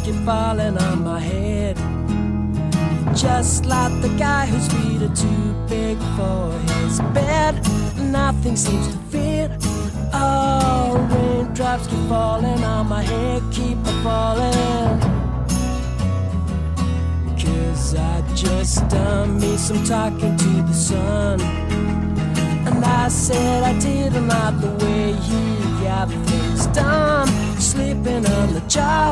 keep falling on my head. Just like the guy whose feet are too big for his bed. Nothing seems to fit. Oh, raindrops keep falling on my head, keep a falling. Cause I just done me some talking to the sun. And I said I didn't like the way he got things done. Sleeping on the job.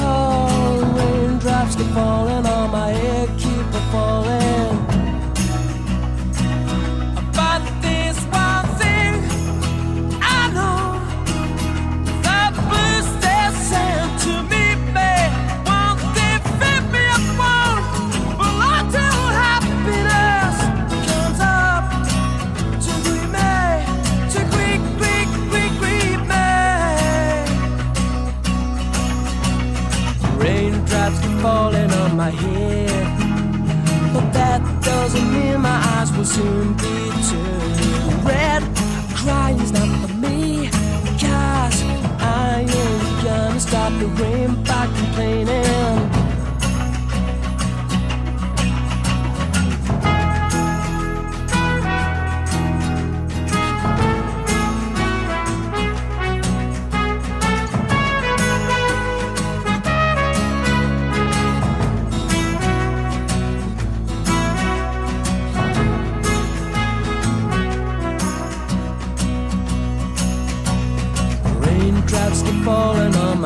Oh, raindrops keep falling on my head, keep falling. Falling on my head. But that doesn't mean my eyes will soon be turning red. Crying's not for me, cause I ain't gonna stop the rain by complaining.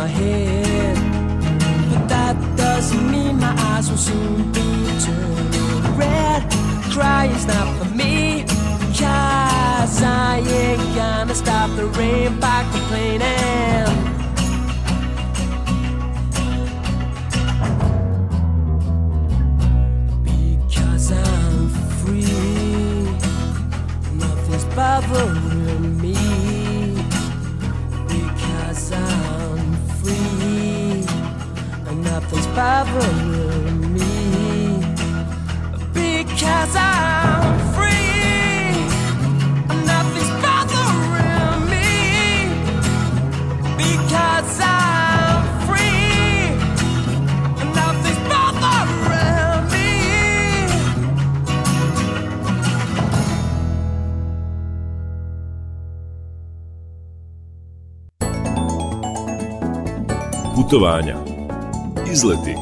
My head. But that doesn't mean my eyes will soon be turning red. Crying's not for me. Cause I ain't gonna stop the rain by complaining. Because I'm free. Nothing's bothering me. Because I'm free. Nothing's bothering me. Putovanja, izleti,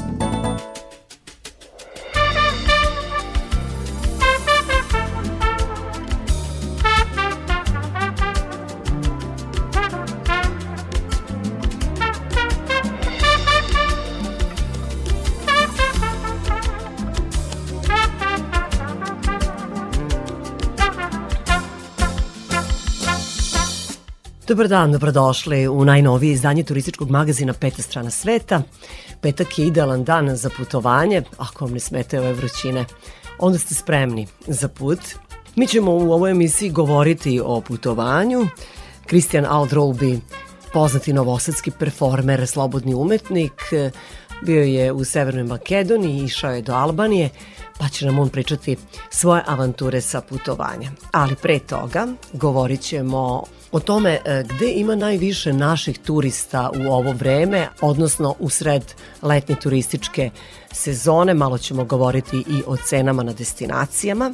Dobar dan, dobrodošli u najnovije izdanje turističkog magazina Peta strana sveta. Petak je idealan dan za putovanje, ako vam ne smetaju ove vrućine. Onda ste spremni za put. Mi ćemo u ovoj emisiji govoriti o putovanju. Kristijan Aldrolbi, poznati novosadski performer, slobodni umetnik, bio je u Severnoj Makedoniji, išao je do Albanije, pa će nam on pričati svoje avanture sa putovanja. Ali pre toga govorit ćemo o tome e, gde ima najviše naših turista u ovo vreme, odnosno u sred letnje turističke sezone. Malo ćemo govoriti i o cenama na destinacijama.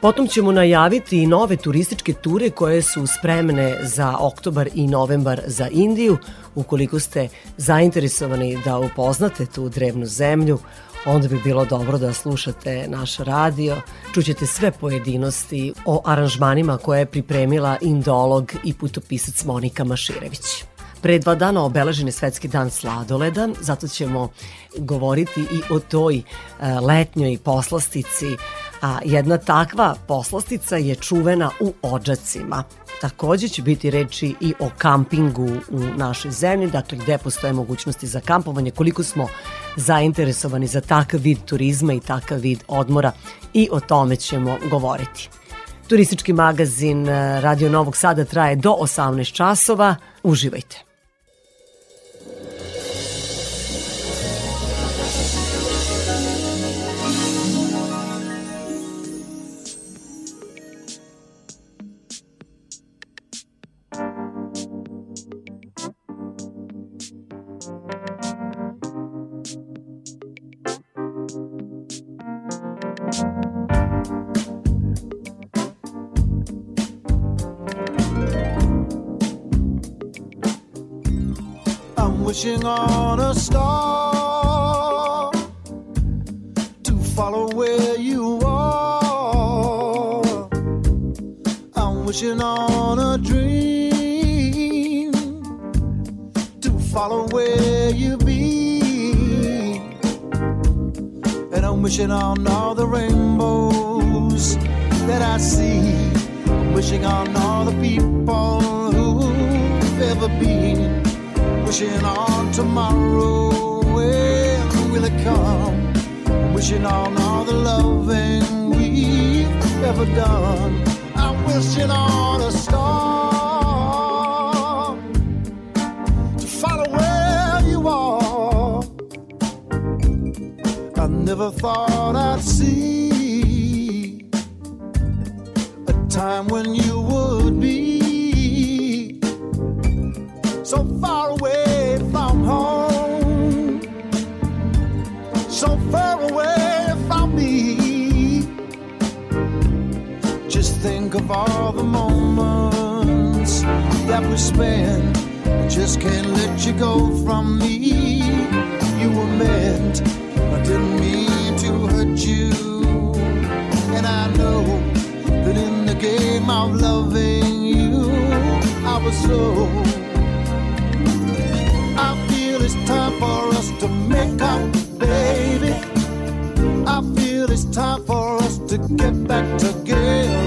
Potom ćemo najaviti i nove turističke ture koje su spremne za oktobar i novembar za Indiju. Ukoliko ste zainteresovani da upoznate tu drevnu zemlju, onda bi bilo dobro da slušate naš radio. Čućete sve pojedinosti o aranžmanima koje je pripremila indolog i putopisac Monika Maširević. Pre dva dana obeležen je Svetski dan sladoleda, zato ćemo govoriti i o toj e, letnjoj poslastici, a jedna takva poslastica je čuvena u Odžacima. Takođe će biti reči i o kampingu u našoj zemlji, dakle gde postoje mogućnosti za kampovanje, koliko smo zainteresovani za takav vid turizma i takav vid odmora i o tome ćemo govoriti. Turistički magazin e, Radio Novog Sada traje do 18 časova. Uživajte. Wishing on a star to follow where you are. I'm wishing on a dream to follow where you be. And I'm wishing on all the rainbows that I see. I'm wishing on all the people who've ever been. Wishing on tomorrow, when will it come? Wishing on all the loving we've ever done. I'm wishing on a star to follow where you are. I never thought I'd see a time when you would be so far so far away from me. Just think of all the moments that we spent. I just can't let you go from me. You were meant, I didn't mean to hurt you. And I know that in the game of loving you, I was so. I feel it's time for us to make up, baby. Time for us to get back together.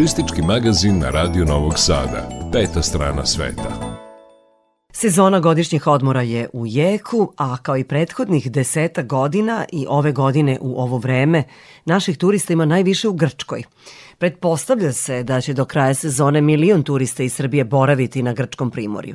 Turistički magazin na Radio Novog Sada. Peta strana sveta. Sezona godišnjih odmora je u jeku, a kao i prethodnih deseta godina i ove godine u ovo vreme, naših turista ima najviše u Grčkoj. Pretpostavlja se da će do kraja sezone milion turista iz Srbije boraviti na grčkom primorju.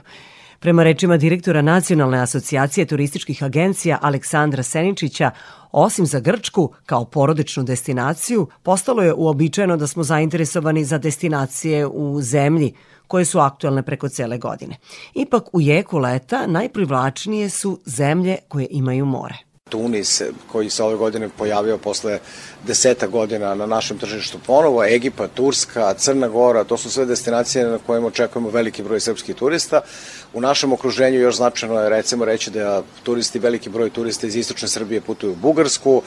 Prema rečima direktora Nacionalne asocijacije turističkih agencija Aleksandra Seničića, osim za Grčku kao porodičnu destinaciju, postalo je uobičajeno da smo zainteresovani za destinacije u zemlji koje su aktuelne preko cele godine. Ipak u jeku leta najprivlačnije su zemlje koje imaju more. Tunis koji se ove godine pojavio posle deseta godina na našem tržištu ponovo, Egipat, Turska, Crna Gora, to su sve destinacije na kojima očekujemo veliki broj srpskih turista. U našem okruženju još značajno je recimo reći da turisti, veliki broj turista iz istočne Srbije putuju u Bugarsku,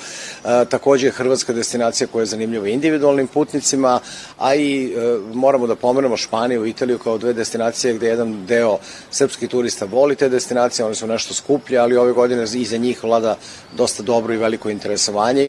e, takođe je Hrvatska destinacija koja je zanimljiva individualnim putnicima, a i e, moramo da pomenemo Španiju i Italiju kao dve destinacije gde jedan deo srpskih turista voli te destinacije, one su nešto skuplje, ali ove godine iza njih vlada dosta dobro i veliko interesovanje.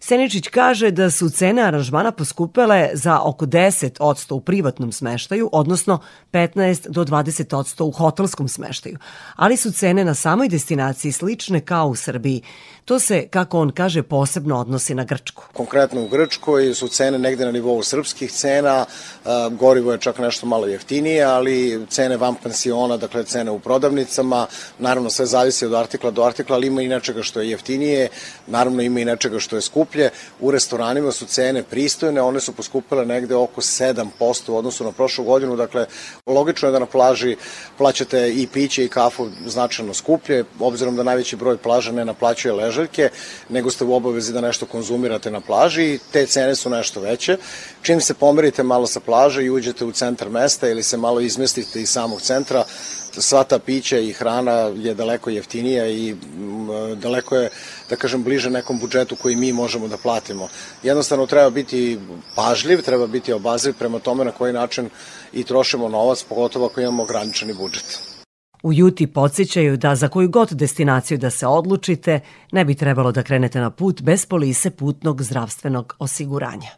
Seničić kaže da su cene aranžmana poskupele za oko 10% u privatnom smeštaju, odnosno 15 do 20% u hotelskom smeštaju, ali su cene na samoj destinaciji slične kao u Srbiji. To se, kako on kaže, posebno odnosi na Grčku. Konkretno u Grčkoj su cene negde na nivou srpskih cena, gorivo je čak nešto malo jeftinije, ali cene van pensiona, dakle cene u prodavnicama, naravno sve zavisi od artikla do artikla, ali ima i nečega što je jeftinije, naravno ima i nečega što je skuplje. U restoranima su cene pristojne, one su poskupile negde oko 7% u odnosu na prošlu godinu, dakle logično je da na plaži plaćate i piće i kafu značajno skuplje, obzirom da najveći broj plaža ne naplaćuje ležaljke, nego ste u obavezi da nešto konzumirate na plaži i te cene su nešto veće. Čim se pomerite malo sa plaže i uđete u centar mesta ili se malo izmestite iz samog centra, sva ta pića i hrana je daleko jeftinija i daleko je, da kažem, bliže nekom budžetu koji mi možemo da platimo. Jednostavno treba biti pažljiv, treba biti obazriv prema tome na koji način i trošimo novac, pogotovo ako imamo ograničeni budžet. U Juti podsjećaju da za koju god destinaciju da se odlučite, ne bi trebalo da krenete na put bez polise putnog zdravstvenog osiguranja.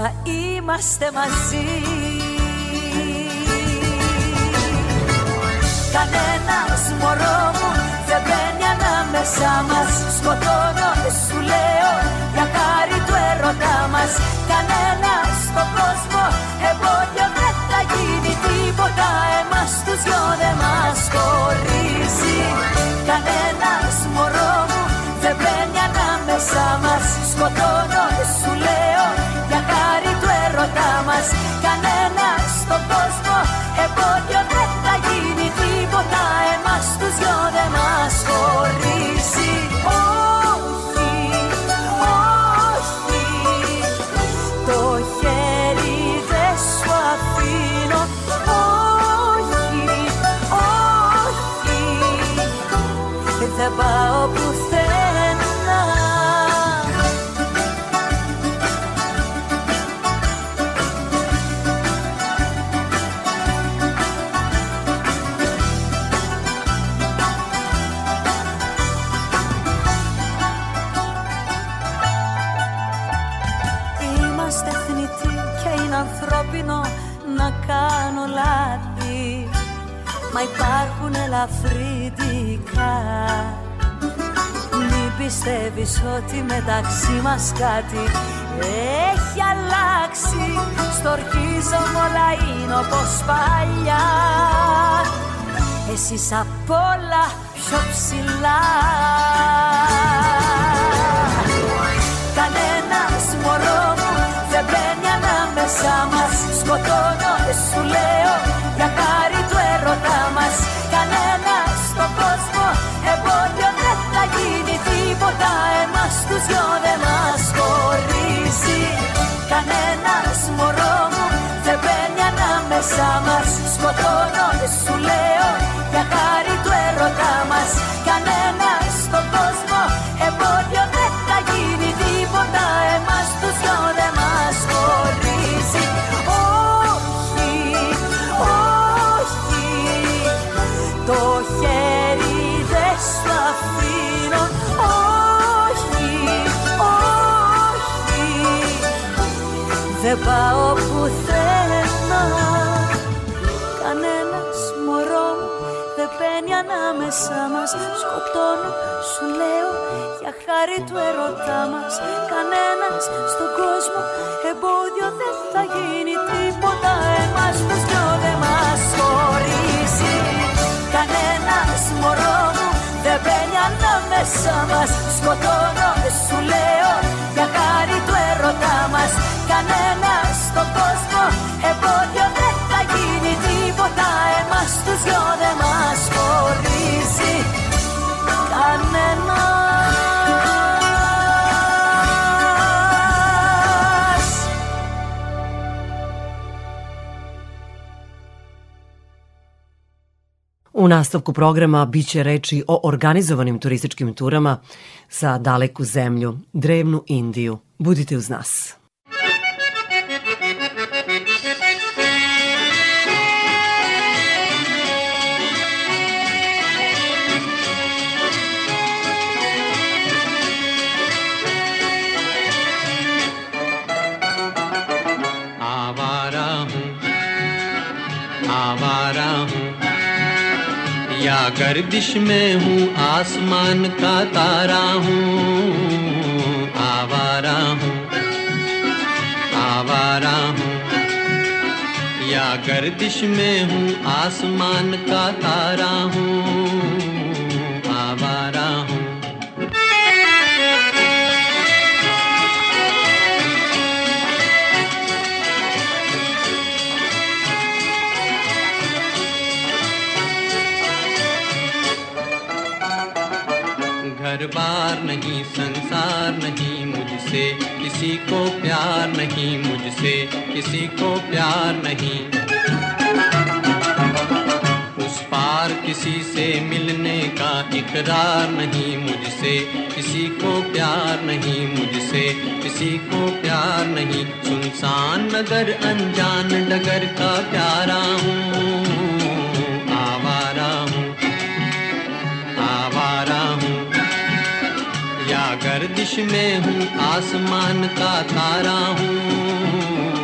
Θα είμαστε μαζί. Κανένας μωρό μου δεν μπαίνει ανάμεσά μας. Σκοτώνω, σου λέω, για χάρη του έρωτά μας. Κανένας στον κόσμο εμπόδιο δεν θα γίνει τίποτα. Εμάς τους δυο δεν μας χωρίζει. Κανένας μωρό μου δεν μπαίνει ανάμεσά μας. Σκοτώνω, σου λέω, μας Κανένας στον κόσμο. Εμπόδιο δεν θα γίνει τίποτα Εμάς τους δυο δεν μας χωρίζει. Όχι, όχι Το χέρι δεν σου αφήνω. Όχι, όχι Δεν πάω μας κάτι έχει αλλάξει. Στορκίζομαι όλα είναι όπως παλιά. Εσύ απ' όλα πιο ψηλά. Κανένας μωρό μου δεν μπαίνει ανάμεσά μας. Σκοτώνω, σου λέω, τους δυο δεν μας χωρίζει Κανένας μωρό μου δεν μπαίνει ανάμεσα μας. Σκοτώνω σου λέω για χάρη του έρωτά μας. Κανένας στον κόσμο πάω πουθενά. Κανένας μωρό μου δεν μπαίνει ανάμεσα μας. Σκοτώνω σου λέω για χάρη του ερωτά μας. Κανένας στον κόσμο εμπόδιο δεν θα γίνει τίποτα. Εμάς τους δυο δεν μας χωρίζει. Κανένας μωρό μου δεν μπαίνει ανάμεσα μας. Σκοτώνω μας Κανένας στον κόσμο εμπόδιο δεν θα γίνει τίποτα Εμάς τους δυο δεν μας χωρίζει Κανένας U nastavku programa biće reči o organizovanim turističkim turama za daleku zemlju, drevnu Indiju. Budite uz nas. आवारा हूँ। या गर्दिश में हूँ, आसमान का तारा हूँ। आवारा हूँ आवारा हूँ। या गर्दिश में हूँ, आसमान का तारा हूँ। आवारा हूँ। मुझसे, किसी को प्यार नहीं मुझसे, किसी को प्यार नहीं। उस पार किसी से मिलने का इकरार नहीं मुझसे, किसी को प्यार नहीं मुझसे, किसी को प्यार नहीं। सुनसान नगर, अनजान डगर का प्यारा हूँ। गर्दिश में हूँ आसमान का तारा हूँ।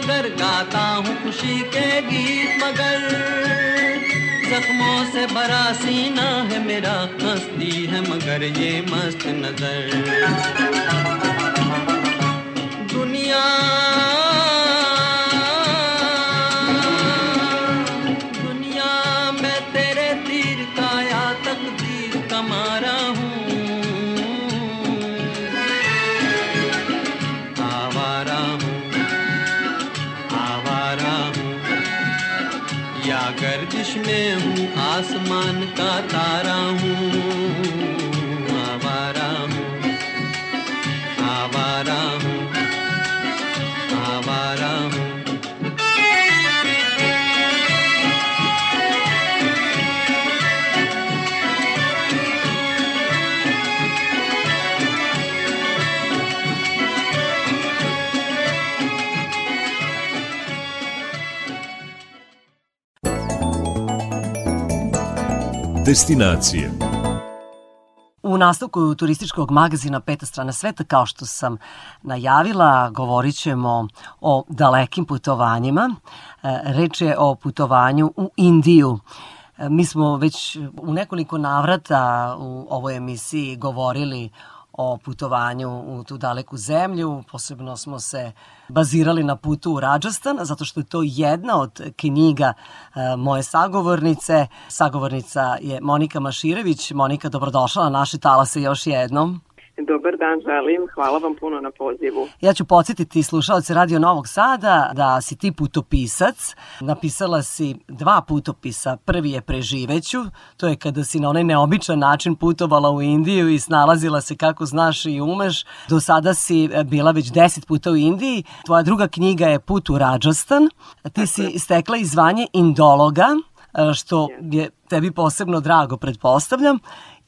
मगर गाता हूँ खुशी के गीत मगर। जख्मों से भरा सीना है मेरा, हंसती है मगर ये मस्त नज़र। दुनिया तारा Destinacije. U nastavku turističkog magazina Peta strana sveta, kao što sam najavila, govorit ćemo o dalekim putovanjima. E, Reč je o putovanju u Indiju. E, Mi smo već u nekoliko navrata u ovoj emisiji govorili o putovanju u tu daleku zemlju. Posebno smo se bazirali na putu u Rajasthan, zato što je to jedna od knjiga e, moje sagovornice. Sagovornica je Monika Maširević. Monika, dobrodošla na naše talase još jednom. Dobar dan želim, hvala vam puno na pozivu. Ja ću podsjetiti slušalce Radio Novog Sada da si ti putopisac. Napisala si dva putopisa. Prvi je Preživeću, to je kada si na onaj neobičan način putovala u Indiju i snalazila se kako znaš i umeš. Do sada si bila već deset puta u Indiji. Tvoja druga knjiga je Put u Rajasthan. Ti si stekla i zvanje indologa, što je tebi posebno drago, pretpostavljam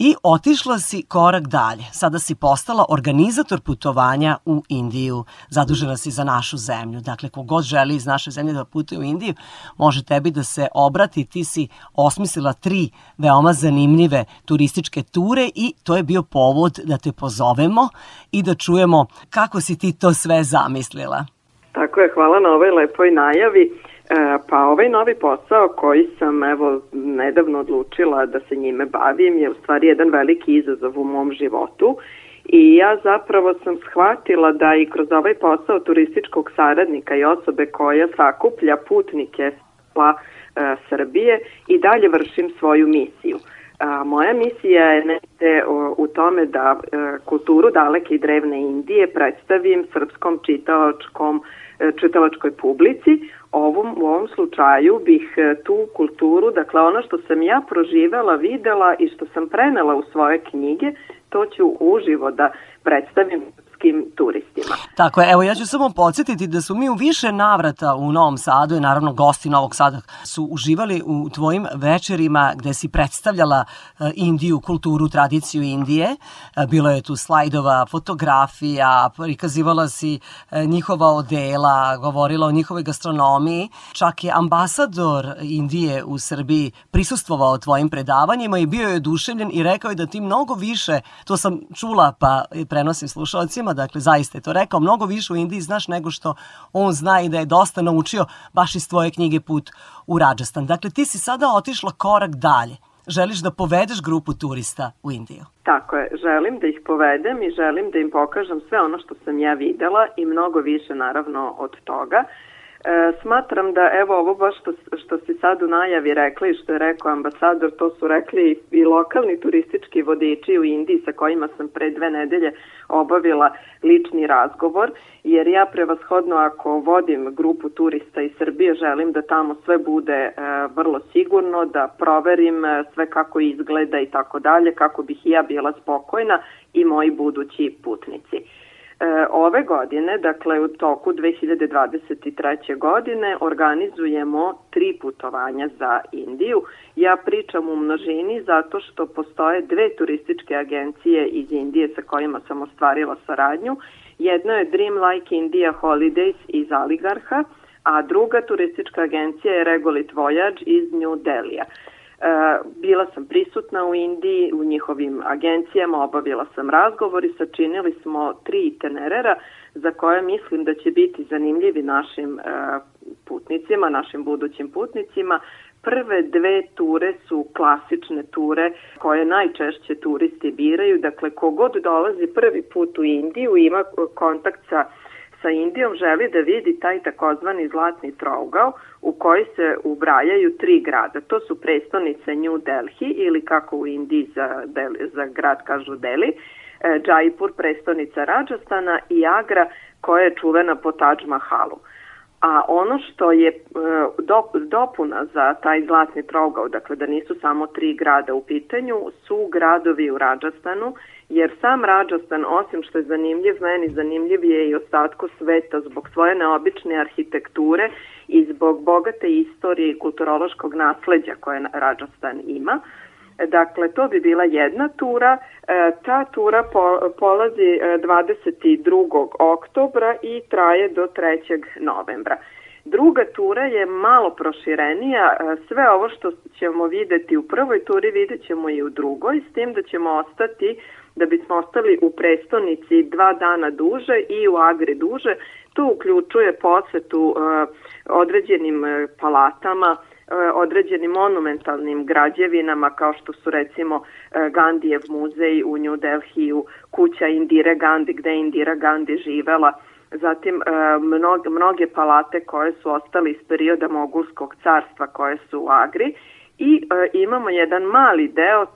i otišla si korak dalje. Sada si postala organizator putovanja u Indiju. Zadužena si za našu zemlju. Dakle, kogod želi iz naše zemlje da putuje u Indiju, može tebi da se obrati. Ti si osmislila tri veoma zanimljive turističke ture i to je bio povod da te pozovemo i da čujemo kako si ti to sve zamislila. Tako je, hvala na ovoj lepoj najavi. E, pa ovaj novi posao koji sam evo nedavno odlučila da se njime bavim je u stvari jedan veliki izazov u mom životu i ja zapravo sam shvatila da i kroz ovaj posao turističkog saradnika i osobe koja sakuplja putnike pa e, Srbije i dalje vršim svoju misiju. A, moja misija je negde u tome da e, kulturu daleke i drevne Indije predstavim srpskom čitalačkom e, čitalačkoj publici ovom, u ovom slučaju bih e, tu kulturu, dakle ono što sam ja proživela, videla i što sam prenela u svoje knjige, to ću uživo da predstavim srpskim turistima. Tako je, evo ja ću samo podsjetiti da su mi u više navrata u Novom Sadu i naravno gosti Novog Sada su uživali u tvojim večerima gde si predstavljala e, Indiju, kulturu, tradiciju Indije. E, bilo je tu slajdova, fotografija, prikazivala si e, njihova odela, govorila o njihovoj gastronomiji. Čak je ambasador Indije u Srbiji prisustvovao tvojim predavanjima i bio je oduševljen i rekao je da ti mnogo više, to sam čula pa prenosim slušalcima, dakle zaista je to rekao, mnogo više u Indiji znaš nego što on zna i da je dosta naučio baš iz tvoje knjige Put u Rajasthan. Dakle, ti si sada otišla korak dalje. Želiš da povedeš grupu turista u Indiju? Tako je, želim da ih povedem i želim da im pokažem sve ono što sam ja videla i mnogo više naravno od toga. E, smatram da evo ovo baš što, što si sad u najavi rekli i što je rekao ambasador, to su rekli i lokalni turistički vodiči u Indiji sa kojima sam pre dve nedelje obavila lični razgovor, jer ja prevashodno ako vodim grupu turista iz Srbije želim da tamo sve bude e, vrlo sigurno, da proverim e, sve kako izgleda i tako dalje, kako bih ja bila spokojna i moji budući putnici. E, ove godine, dakle u toku 2023. godine, organizujemo tri putovanja za Indiju. Ja pričam u množini zato što postoje dve turističke agencije iz Indije sa kojima sam ostvarila saradnju. Jedna je Dream Like India Holidays iz Aligarha, a druga turistička agencija je Regolit Voyage iz New Delija. E, bila sam prisutna u Indiji, u njihovim agencijama, obavila sam razgovor i sačinili smo tri itinerera za koje mislim da će biti zanimljivi našim e, putnicima, našim budućim putnicima. Prve dve ture su klasične ture koje najčešće turisti biraju, dakle kogod dolazi prvi put u Indiju ima kontakt sa sa Indijom želi da vidi taj takozvani zlatni trougao u koji se ubrajaju tri grada. To su prestonice New Delhi ili kako u Indiji za, Delhi, za grad kažu Delhi, e, Jaipur, prestonica Rajastana i Agra koja je čuvena po Taj Mahalu. A ono što je e, dopuna za taj zlatni trougao, dakle da nisu samo tri grada u pitanju, su gradovi u Rajastanu jer sam Rajasthan, osim što je zanimljiv, meni zanimljiv je i ostatku sveta zbog svoje neobične arhitekture i zbog bogate istorije i kulturološkog nasleđa koje Rajasthan ima. Dakle, to bi bila jedna tura. E, ta tura polazi 22. E, oktobra i traje do 3. novembra. Druga tura je malo proširenija, e, sve ovo što ćemo videti u prvoj turi vidjet ćemo i u drugoj, s tim da ćemo ostati da bismo ostali u prestonici dva dana duže i u Agri duže. To uključuje posetu uh, određenim uh, palatama, određenim monumentalnim građevinama kao što su recimo e, Gandijev muzej u New Delhiju, kuća Indire Gandhi gde je Indira Gandhi živela, zatim e, mnoge, mnoge palate koje su ostale iz perioda Mogulskog carstva koje su u Agri i imamo jedan mali deo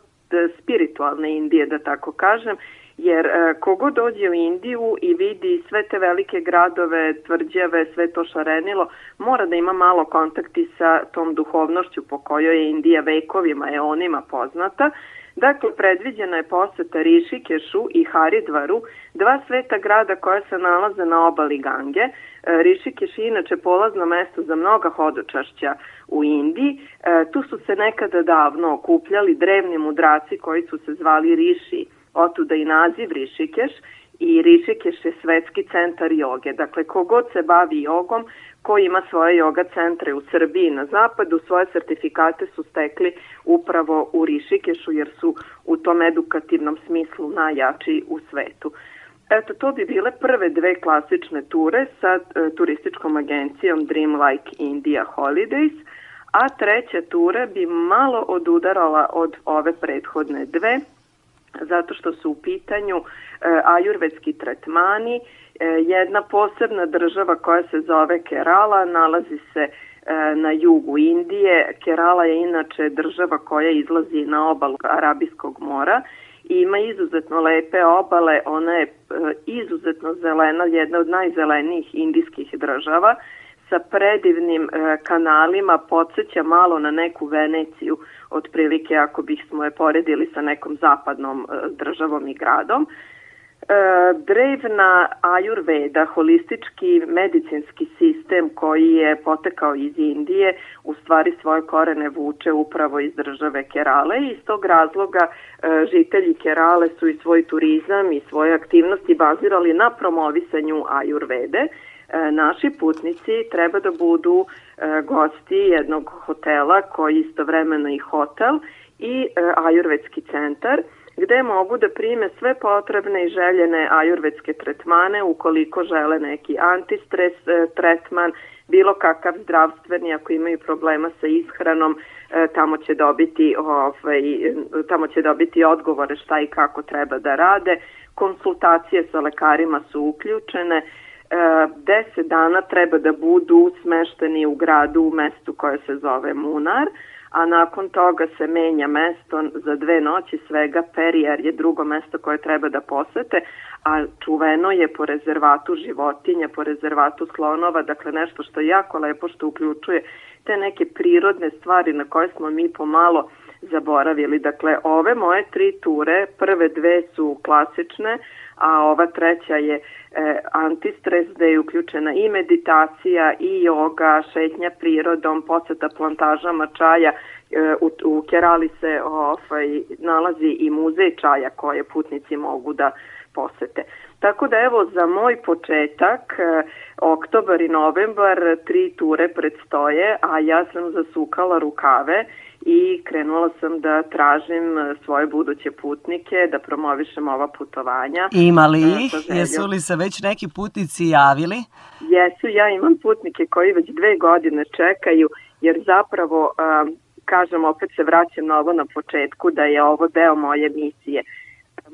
spiritualne Indije da tako kažem jer e, kogo dođe u Indiju i vidi sve te velike gradove, tvrđave, sve to šarenilo, mora da ima malo kontakti sa tom duhovnošću po kojoj je Indija vekovima, eonima poznata. Dakle, predviđena je poseta Rišikešu i Haridvaru, dva sveta grada koja se nalaze na obali Gange. E, Rišikeš je inače polazno mesto za mnoga hodočašća u Indiji. E, tu su se nekada davno okupljali drevni mudraci koji su se zvali Riši otuda i naziv Rišikeš i Rišikeš je svetski centar joge. Dakle, kogod se bavi jogom, ko ima svoje joga centre u Srbiji na zapadu, svoje sertifikate su stekli upravo u Rišikešu jer su u tom edukativnom smislu najjači u svetu. Eto, to bi bile prve dve klasične ture sa e, turističkom agencijom Dreamlike India Holidays, a treća tura bi malo odudarala od ove prethodne dve, zato što su u pitanju e, ajurvedski tretmani. E, jedna posebna država koja se zove Kerala nalazi se e, na jugu Indije. Kerala je inače država koja izlazi na obalu Arabijskog mora i ima izuzetno lepe obale, ona je e, izuzetno zelena, jedna od najzelenijih indijskih država sa predivnim e, kanalima podsjeća malo na neku Veneciju, otprilike ako bismo je poredili sa nekom zapadnom e, državom i gradom. E, drevna ajurveda, holistički medicinski sistem koji je potekao iz Indije, u stvari svoje korene vuče upravo iz države Kerale i iz tog razloga e, žitelji Kerale su i svoj turizam i svoje aktivnosti bazirali na promovisanju ajurvede. E, naši putnici treba da budu e, gosti jednog hotela koji istovremeno i hotel i e, ajurvedski centar gde mogu da prime sve potrebne i željene ajurvedske tretmane ukoliko žele neki antistres tretman, bilo kakav zdravstveni ako imaju problema sa ishranom, tamo će dobiti ovaj tamo će dobiti odgovore šta i kako treba da rade. Konsultacije sa lekarima su uključene 10 dana treba da budu smešteni u gradu u mestu koje se zove Munar, a nakon toga se menja mesto za dve noći svega Perijar je drugo mesto koje treba da posete, a čuveno je po rezervatu životinja, po rezervatu slonova, dakle nešto što je jako lepo što uključuje te neke prirodne stvari na koje smo mi pomalo zaboravili. Dakle, ove moje tri ture, prve dve su klasične, a ova treća je e, antistres gde je uključena i meditacija i joga, šetnja prirodom, poseta plantažama čaja, e, u, u Kerali se ovaj, nalazi i muzej čaja koje putnici mogu da posete. Tako da evo za moj početak, e, oktobar i novembar, tri ture predstoje, a ja sam zasukala rukave i krenula sam da tražim e, svoje buduće putnike, da promovišem ova putovanja. Ima li ih? Jesu li se već neki putnici javili? Jesu, ja imam putnike koji već dve godine čekaju, jer zapravo, kažem, opet se vraćam na ovo na početku, da je ovo deo moje misije.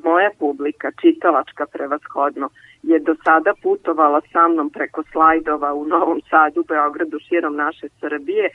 Moja publika, čitalačka prevashodno, je do sada putovala sa mnom preko slajdova u Novom Sadu, Beogradu, širom naše Srbije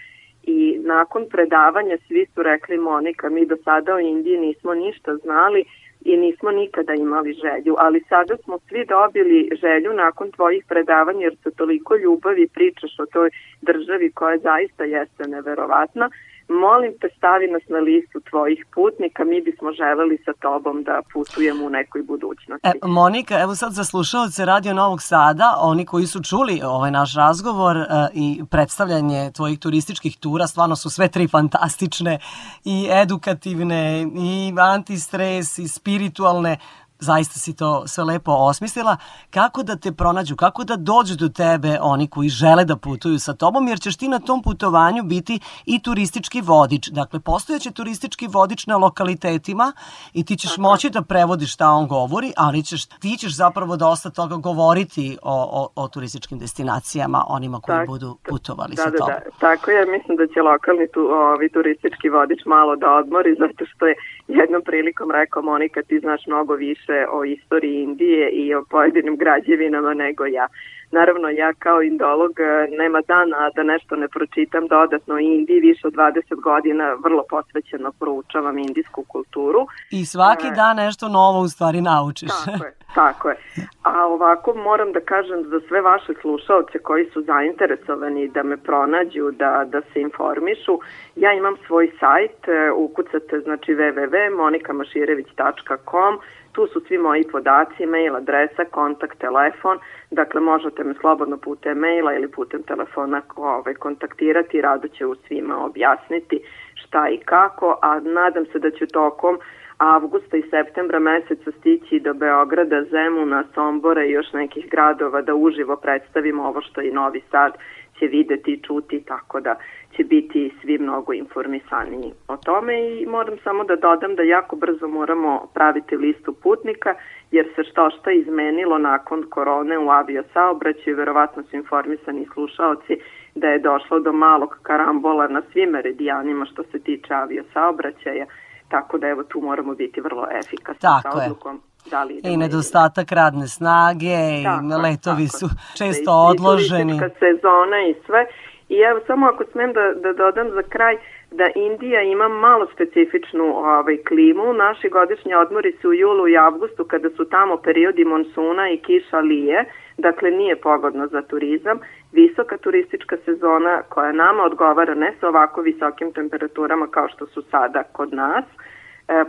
i nakon predavanja svi su rekli Monika, mi do sada o Indiji nismo ništa znali i nismo nikada imali želju, ali sada smo svi dobili želju nakon tvojih predavanja jer se toliko ljubavi pričaš o toj državi koja zaista jeste neverovatna molim te stavi nas na listu tvojih putnika, mi bismo želeli sa tobom da putujemo u nekoj budućnosti. E, Monika, evo sad za slušalce Radio Novog Sada, oni koji su čuli ovaj naš razgovor e, i predstavljanje tvojih turističkih tura, stvarno su sve tri fantastične i edukativne i antistres i spiritualne zaista si to sve lepo osmislila, kako da te pronađu, kako da dođu do tebe oni koji žele da putuju sa tobom, jer ćeš ti na tom putovanju biti i turistički vodič. Dakle, postojeće turistički vodič na lokalitetima i ti ćeš moći da prevodiš šta on govori, ali ćeš, ti ćeš zapravo dosta toga govoriti o, o, o turističkim destinacijama onima koji Tak, budu putovali Da, sa da, tobom. da. Tako je, mislim da će lokalni tu, ovi, turistički vodič malo da odmori, zato što je jednom prilikom rekao Monika, ti znaš mnogo više o istoriji Indije i o pojedinim građevinama nego ja. Naravno, ja kao indolog e, nema dana da nešto ne pročitam dodatno o Indiji, više od 20 godina vrlo posvećeno proučavam indijsku kulturu. I svaki E, dan nešto novo u stvari naučiš. Tako je, tako je. A ovako moram da kažem za sve vaše slušaoce koji su zainteresovani da me pronađu, da, da se informišu, ja imam svoj sajt, e, ukucate znači www.monikamaširević.com, tu su svi moji podaci, mail adresa, kontakt, telefon, dakle možete me slobodno putem maila ili putem telefona ovaj, kontaktirati, rado će u svima objasniti šta i kako, a nadam se da ću tokom avgusta i septembra meseca stići do Beograda, Zemuna, Sombora i još nekih gradova da uživo predstavimo ovo što i Novi Sad će videti i čuti, tako da će biti svi mnogo informisaniji o tome. I moram samo da dodam da jako brzo moramo praviti listu putnika jer se što šta izmenilo nakon korone u aviosaobraćaju, verovatno su informisani slušaoci da je došlo do malog karambola na svim meridijanima što se tiče aviosaobraćaja, tako da evo tu moramo biti vrlo efikasni Tako sa je. odlukom. Da li I nedostatak radne snage Tako i je, letovi tako su često Da, i- odloženi. I sezona i sve. I evo, samo ako smem da, da dodam za kraj, da Indija ima malo specifičnu ovaj, klimu. Naši godišnji odmori su u julu i avgustu kada su tamo periodi monsuna i kiša lije, dakle nije pogodno za turizam. Visoka turistička sezona koja nama odgovara ne sa ovako visokim temperaturama kao što su sada kod nas,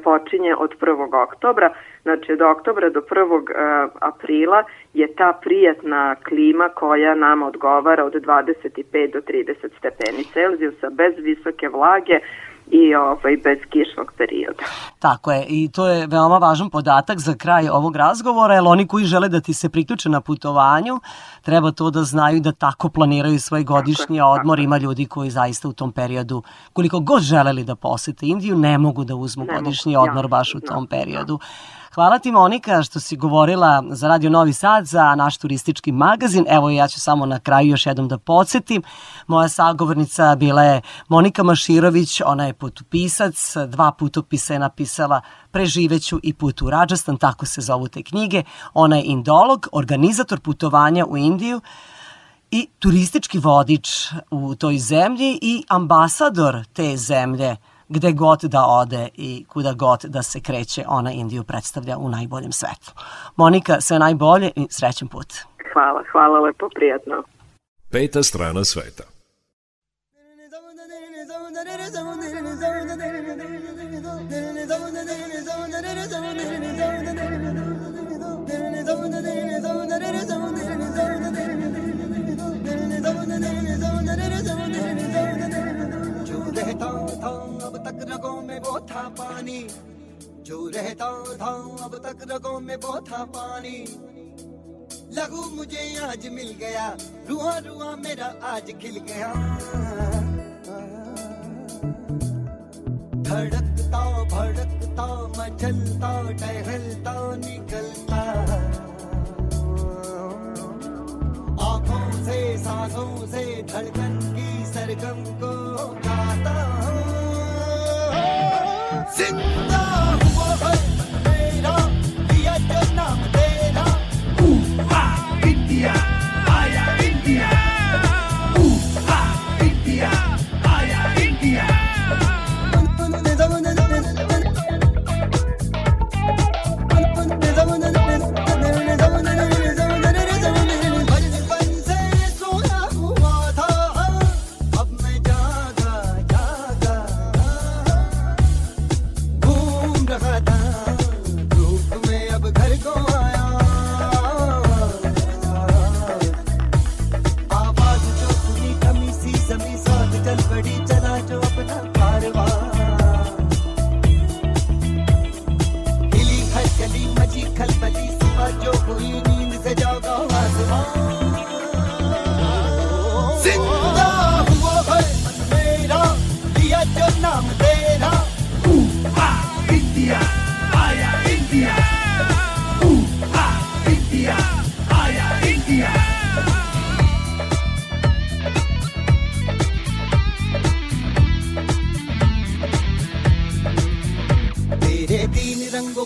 počinje od 1. oktobra. Znači od oktobra do 1. e, aprila je ta prijatna klima koja nama odgovara od 25 do 30 stepeni Celzijusa bez visoke vlage i ovaj, bez kišnog perioda. Tako je, i to je veoma važan podatak za kraj ovog razgovora, jer oni koji žele da ti se priključe na putovanju, treba to da znaju da tako planiraju svoj godišnji odmor. Ima ljudi koji zaista u tom periodu, koliko god želeli da posete Indiju, ne mogu da uzmu Ne mogu, godišnji odmor jasno, baš u da, tom periodu. Hvala ti Monika što si govorila za Radio Novi Sad, za naš turistički magazin. Evo ja ću samo na kraju još jednom da podsjetim. Moja sagovornica bila je Monika Maširović, ona je putopisac, dva putopisa je napisala Preživeću i put u Rajasthan, tako se zovu te knjige. Ona je indolog, organizator putovanja u Indiju i turistički vodič u toj zemlji i ambasador te zemlje gde god da ode i kuda god da se kreće, ona Indiju predstavlja u najboljem svetlu. Monika, sve najbolje i srećen put. Hvala, hvala lepo, prijatno. Peta strana sveta. जो रहता था अब तक रगों में वो था पानी लहू मुझे आज मिल गया रुआ रुआ मेरा आज खिल गया। धड़कता, भड़कता, मचलता, टहलता, निकलता। आँखों से, सांसों से धड़कन की सरगम को गाता ज़िंदा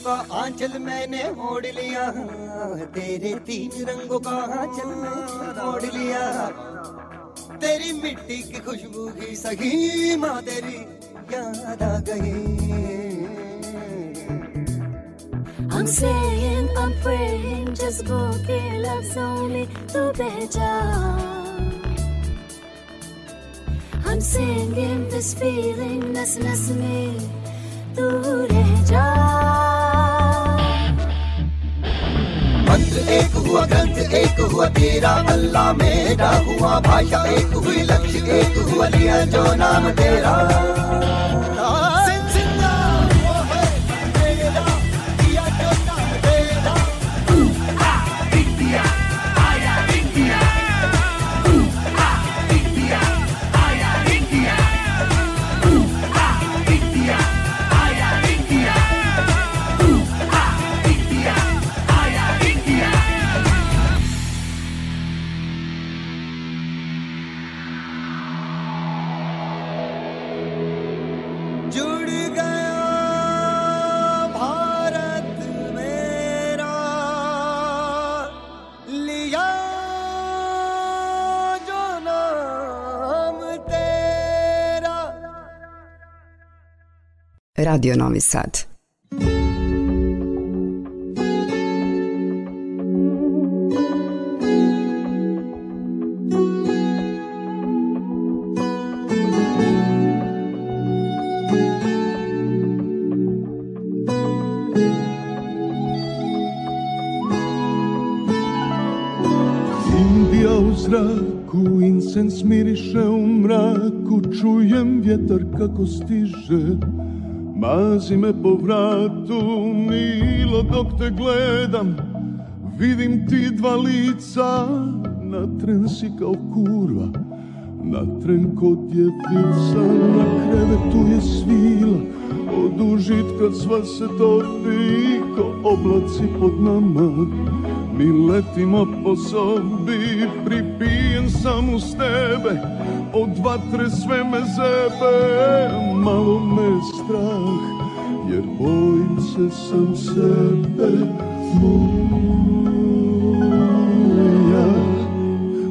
का आंचल मैंने ओढ़ लिया तेरे तीन रंगों का आंचल मैंने ओढ़ लिया तेरी मिट्टी की खुशबू की सगी माँ तेरी याद आ गई I'm saying, I'm praying, just bouquet love's only to beja. I'm singing this feeling, नस नस में तू रह जा मंत्र एक हुआ ग्रंथ, एक हुआ तेरा। अल्लाह मेरा हुआ भाषा एक हुई लक्ष्य, एक हुआ लिया जो नाम तेरा। Radio Novi Sad. Zraku, incens miriše u mraku, čujem vjetar kako stiže, mazi me po vratu, milo dok te gledam, vidim ti dva lica, na tren si kao kurva, na tren kod djetica, na krevetu je svila, od užitka sva se topi, ko oblaci pod nama, mi letimo po sobi, pripijen sam uz tebe, od vatre sve me zebe, malo me strah, jer bojim se sam sebe, moja,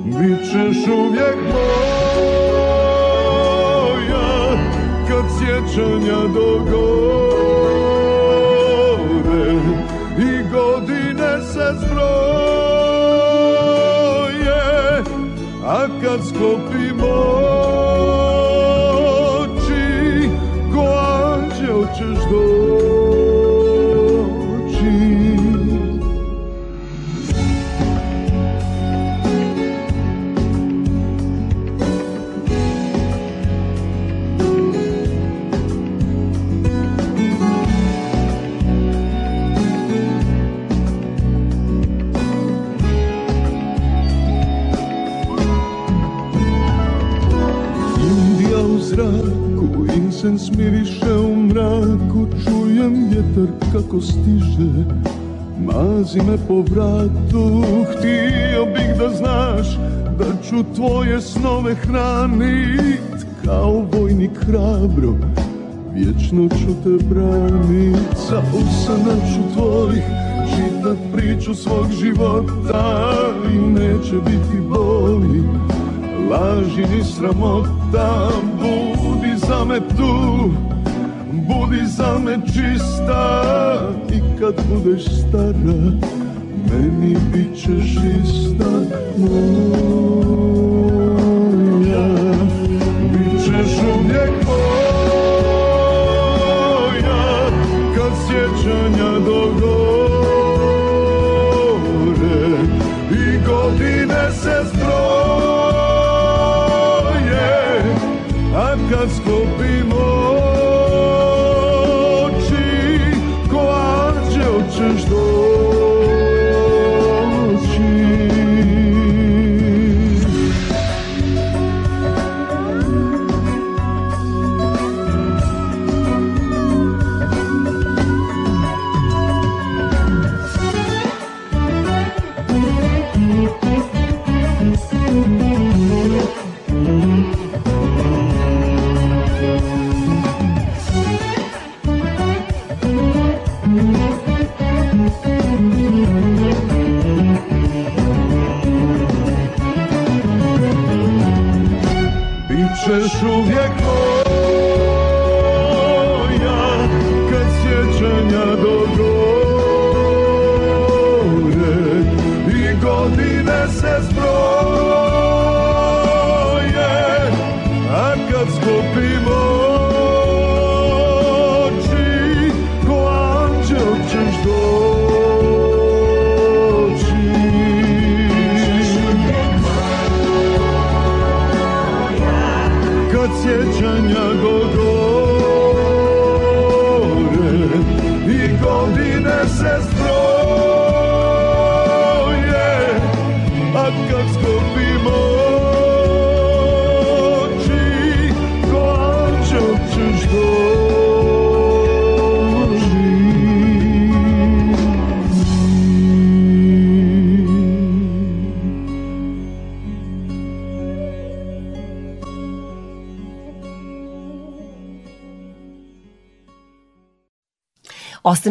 bit ćeš uvijek moja, kad sjećanja dogore se zbroje, a kad sklopimo miriše u mraku, čujem vjetar kako stiže, mazi me po vratu, htio bih da znaš da ću tvoje snove hranit, kao vojnik hrabro, vječno ću te branit, sa usana ću tvojih, čitat priču svog života i neće biti boli, laži ni sramota Budi za me tu Budi za me čista. I kad budeš stara Meni bit ćeš ista. Moja Bit ćeš uvijek moja. Kad sjećanja dogore A kad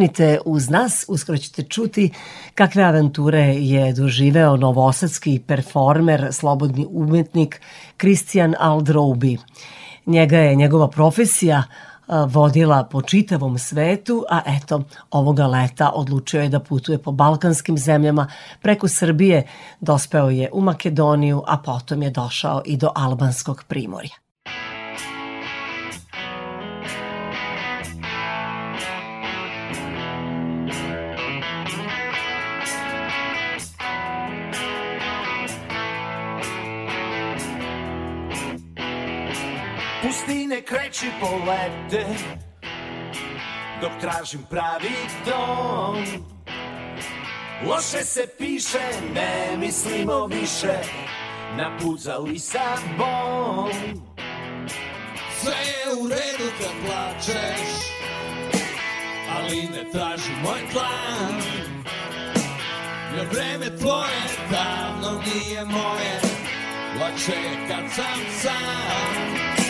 Ostanite uz nas, uskoro ćete čuti kakve avanture je doživeo novosadski performer, slobodni umetnik Kristijan Aldroubi. Njega je njegova profesija vodila po čitavom svetu, a eto, ovoga leta odlučio je da putuje po balkanskim zemljama, preko Srbije dospeo je u Makedoniju, a potom je došao i do albanskog primorja. Kreći polete Dok tražim pravi dom. Loše se piše, ne mislimo više Na put za Lisabon. Sve je u redu kad plačeš Ali ne traži moj plan. Jer vreme tvoje davno nije moje Lakše je kad sam sam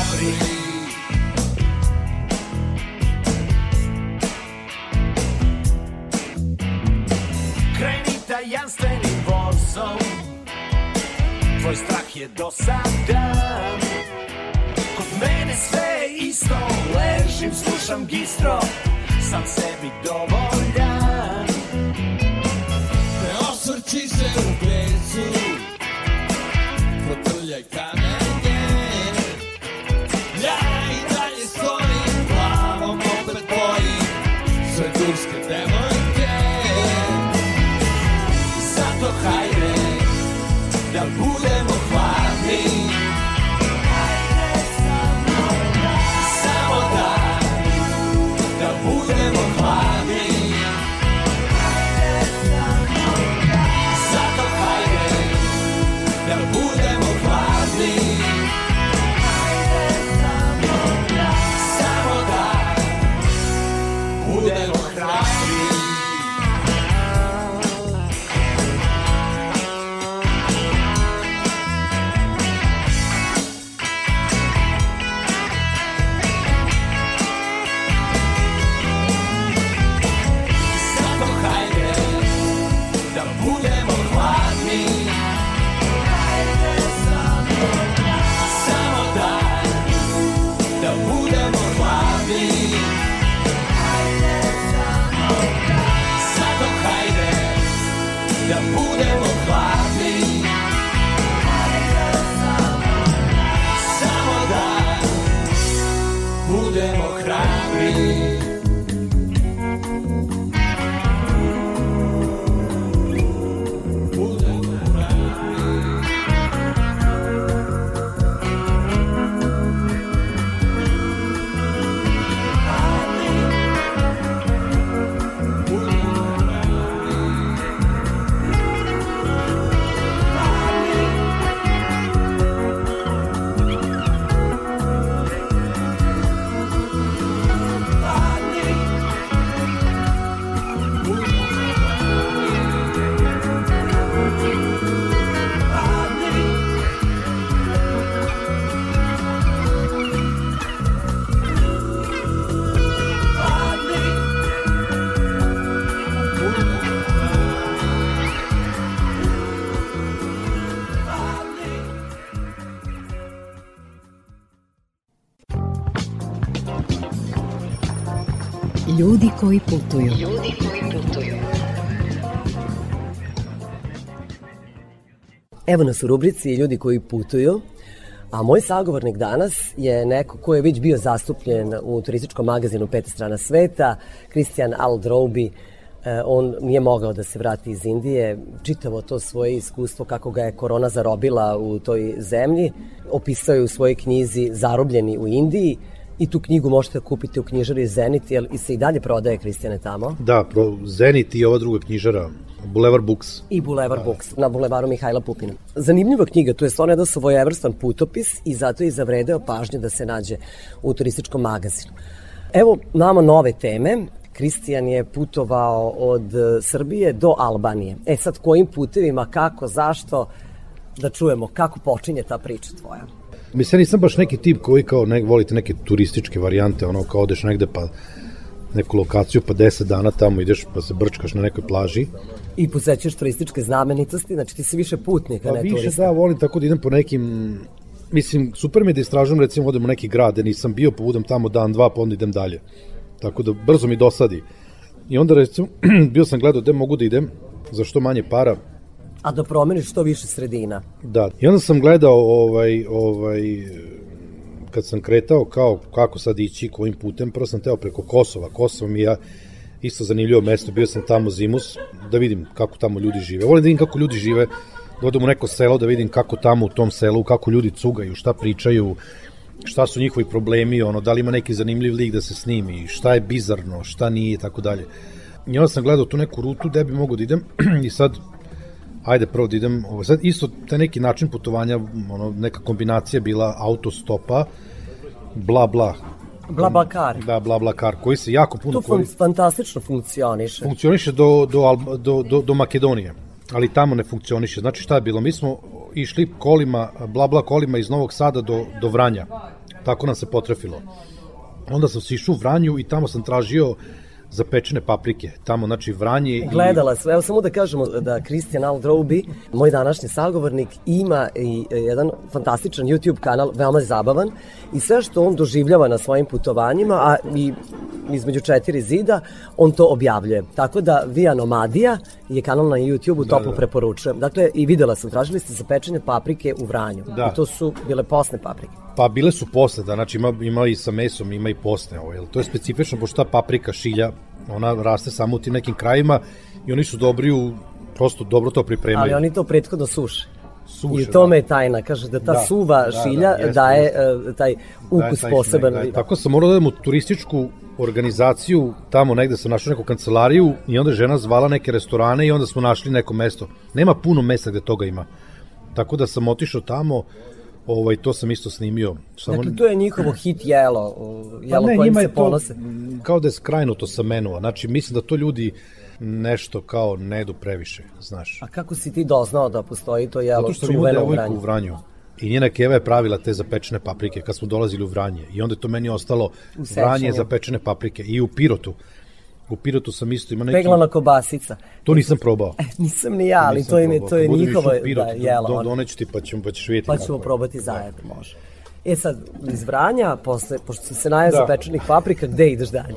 tajanstvenim vozom. Tvoj strah je dosadan Kod mene sve je isto. Ležim, slušam gistro. Sam sebi dovoljan. Ne osvrći se u bezu Protrljaj kamenje koji putuju. Ljudi koji putuju. Evo nas u rubrici Ljudi koji putuju, a moj sagovornik danas je neko ko je već bio zastupljen u turističkom magazinu Peta strana sveta, Kristijan Aldroubi, E, on nije mogao da se vrati iz Indije, čitavo to svoje iskustvo kako ga je korona zarobila u toj zemlji, opisao je u svojoj knjizi Zarobljeni u Indiji i tu knjigu možete kupiti u knjižari Zenit, jel i se i dalje prodaje, Kristijane, tamo? Da, pro, Zenit i ova druga knjižara, Boulevard Books. I Boulevard Books, na bulevaru Mihajla Pupina. Zanimljiva knjiga, to je stvarno jedan svojevrstan putopis i zato je zavredeo pažnju da se nađe u turističkom magazinu. Evo nama nove teme. Kristijan je putovao od e, Srbije do Albanije. E sad, kojim putevima, kako, zašto, da čujemo kako počinje ta priča tvoja. Mislim, ja nisam baš neki tip koji kao ne, volite neke turističke varijante, ono kao odeš negde pa neku lokaciju pa 10 dana tamo ideš pa se brčkaš na nekoj plaži. I posećaš turističke znamenitosti, znači ti si više putnika, Pa ne više turista. da, volim tako da idem po nekim Mislim, super mi je da istražujem, recimo, odem u neki grad, gde nisam bio, pa budem tamo dan, dva, pa onda idem dalje. Tako da brzo mi dosadi. I onda, recimo, bio sam gledao gde mogu da idem, za što manje para, A da promeniš što više sredina. Da, i onda sam gledao ovaj, ovaj, kad sam kretao kao kako sad ići, kojim putem, prvo sam teo preko Kosova. Kosovo mi je isto zanimljivo mesto, bio sam tamo zimus, da vidim kako tamo ljudi žive. Volim da vidim kako ljudi žive, da odem u neko selo, da vidim kako tamo u tom selu, kako ljudi cugaju, šta pričaju, šta su njihovi problemi, ono, da li ima neki zanimljiv lik da se snimi, šta je bizarno, šta nije, i tako dalje. I onda sam gledao tu neku rutu gde bi mogo da idem i sad ajde prvo da idem, ovo, sad isto taj neki način putovanja, ono, neka kombinacija bila autostopa, bla bla. Bla bla kar. Da, bla bla kar, koji se jako puno To fun, fantastično funkcioniše. Funkcioniše do, do, do, do, do Makedonije, ali tamo ne funkcioniše. Znači šta je bilo? Mi smo išli kolima, bla bla kolima iz Novog Sada do, do Vranja. Tako nam se potrefilo. Onda sam se išao u Vranju i tamo sam tražio zapečene paprike. Tamo, znači, Vranje i... Gledala sam, evo samo da kažemo da Christian Aldroubi, moj današnji sagovornik, ima i e, jedan fantastičan YouTube kanal, veoma zabavan i sve što on doživljava na svojim putovanjima, a i između četiri zida, on to objavljuje. Tako da Via Nomadija je kanal na YouTube-u, Da, toplo da. preporučujem. Dakle, i videla sam, tražili ste zapečene paprike u Vranju. Da. I to su bile posne paprike. Pa bile su posle, da, znači ima, ima i sa mesom, ima i posne, ovo, jel? To je specifično, pošto ta paprika šilja, ona raste samo u tim nekim krajima i oni su dobri u, prosto dobro to pripremaju. Ali oni to prethodno suše. Suše, I u tome je tajna, kaže da ta Da, suva da, da, šilja jeste, daje jeste. e, taj ukus poseban. šmek, da. Tako sam morao da idem u turističku organizaciju, tamo negde sam našao neku kancelariju i onda je žena zvala neke restorane i onda smo našli neko mesto. Nema puno mesta gde toga ima. Tako da sam otišao tamo, ovaj, to sam isto snimio. Samo... Dakle, to je njihovo hit jelo, o, jelo Pa ne, kojim se je to ponose. mm, kao da je skrajnuto sa menua. Znači, mislim da to ljudi nešto kao ne jedu previše, znaš. A kako si ti doznao da postoji to jelo Zato što imao čuveno u devojku u Vranju? Vranju. I njena keva je pravila te zapečene paprike kad smo dolazili u Vranje. I onda je to meni ostalo. Vranje zapečene paprike. I u Pirotu. U Pirotu sam isto imao neki... Peglana kobasica. To nisam probao. Nisam ni ja, ali Nisam to je, probao. to je njihovo Pirot, da, jelo. Do, doneću ti pa, ćemo, pa ćeš vidjeti. Pa ćemo probati zajedno, može. E sad, iz Vranja, posle, pošto se najao Da. pečenih paprika, gde ideš dalje?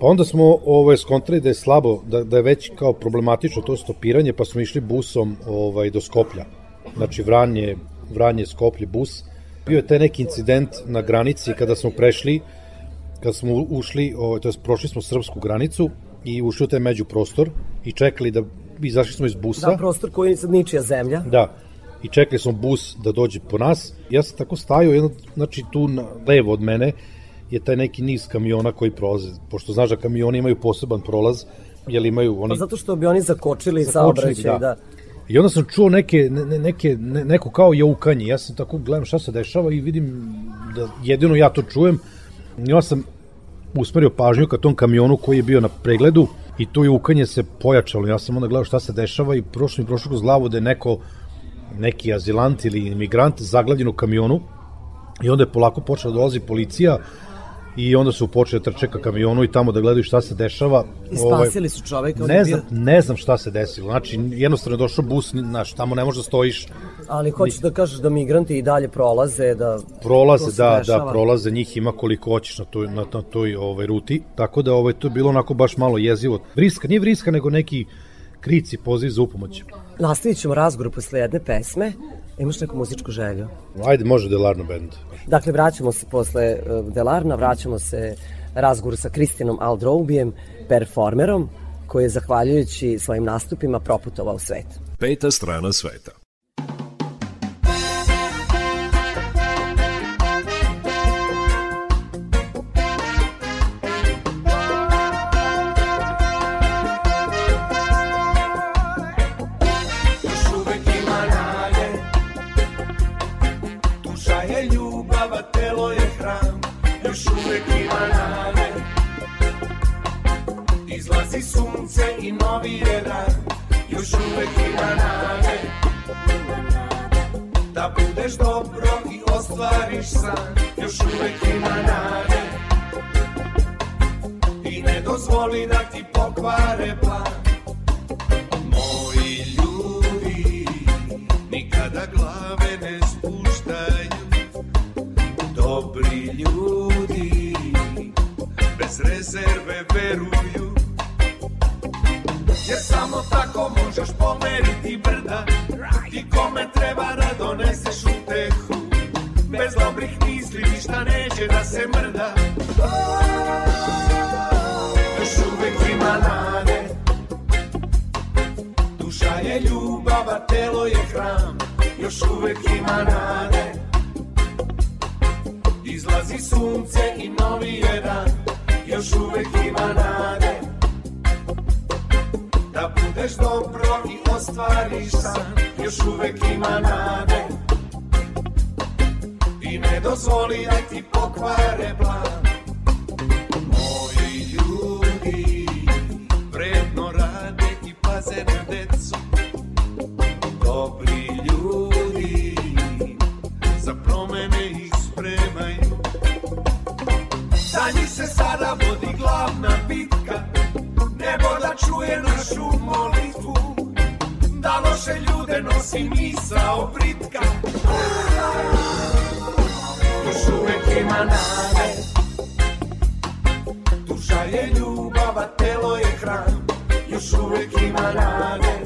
Pa onda smo ovaj, skontali da je slabo, da, da je već kao problematično to stopiranje, pa smo išli busom ovaj, do Skoplja. Znači Vranje, Vranje, Skoplje, bus. Bio je taj neki incident na granici kada smo prešli, kad smo ušli, ovaj, to jest prošli smo srpsku granicu i ušli u taj međuprostor i čekali da, izašli smo iz busa. Da, prostor koji je sad ničija zemlja. Da. I čekali smo bus da dođe po nas. Ja sam tako stajao, jedno, znači tu na, levo od mene je taj neki niz kamiona koji prolaze. Pošto znaš da kamioni imaju poseban prolaz, jer imaju oni... Pa zato što bi oni zakočili, Zakočili, saobraćaj, da. da. I onda sam čuo neke, ne, ne- neke, ne, neko kao jaukanje. Ja sam tako gledam šta se dešava i vidim da jedino ja to čujem. Onda sam usmerio pažnju ka tom kamionu koji je bio na pregledu i to jaukanje se pojačalo. Ja sam onda gledao šta se dešava i prošlo mi prošlo kroz glavu da je neko neki azilant ili imigrant zaglavljen u kamionu i onda je polako počela da dolazi policija i onda su počeli da trče ka kamionu i tamo da gledaju šta se dešava. I spasili su čoveka, Ne znam, ne znam šta se desilo. Znači, jednostavno je došao bus, znaš, tamo ne možeš da stojiš. Ali hoćeš da kažeš da migranti i dalje prolaze, da... Prolaze, da, da, dešava. prolaze, njih ima koliko hoćeš na toj, na, na toj ovaj, ruti. Tako da ovaj, to je bilo onako baš malo jezivo. Vriska, nije vriska, nego neki krici, poziv za upomoć. Nastavit ćemo razgovor posle jedne pesme. Imaš neku muzičku želju? Ajde, može Delarno band. Dakle, vraćamo se posle e, Delarna, vraćamo se razgovoru sa Kristijanom Aldroubijem, performerom, koji je zahvaljujući svojim nastupima proputovao svet. Peta strana sveta. Budeš dobro i ostvariš san. Još uvek ima nade. I ne dozvoli da ti pokvare plan. Moji ljudi nikada glave ne spuštaju. Dobri ljudi bez rezerve veruju Jer samo tako možeš pomeriti brda. I kome treba da doneseš utehu? Bez dobrih misli ništa neće da se mrda. Još uvek ima nade. Duša je ljubav, a telo je hram. Još uvek ima nade. Izlazi sunce i novi je dan. Još uvek ima nade Da budeš dobro i ostvariš san Još uvek ima nade. I ne dozvoli da ti pokvare plan. Moji ljudi vredno rade i paze na decu. Dobri ljudi za promene ih spremaju. Za njih se sada vodi glavna bitka Nebo da čuje našu molitvu Da loše ljude nosi misao britka Još uvek ima nade. Duša je ljubav, a telo je hram. Još uvek ima nade.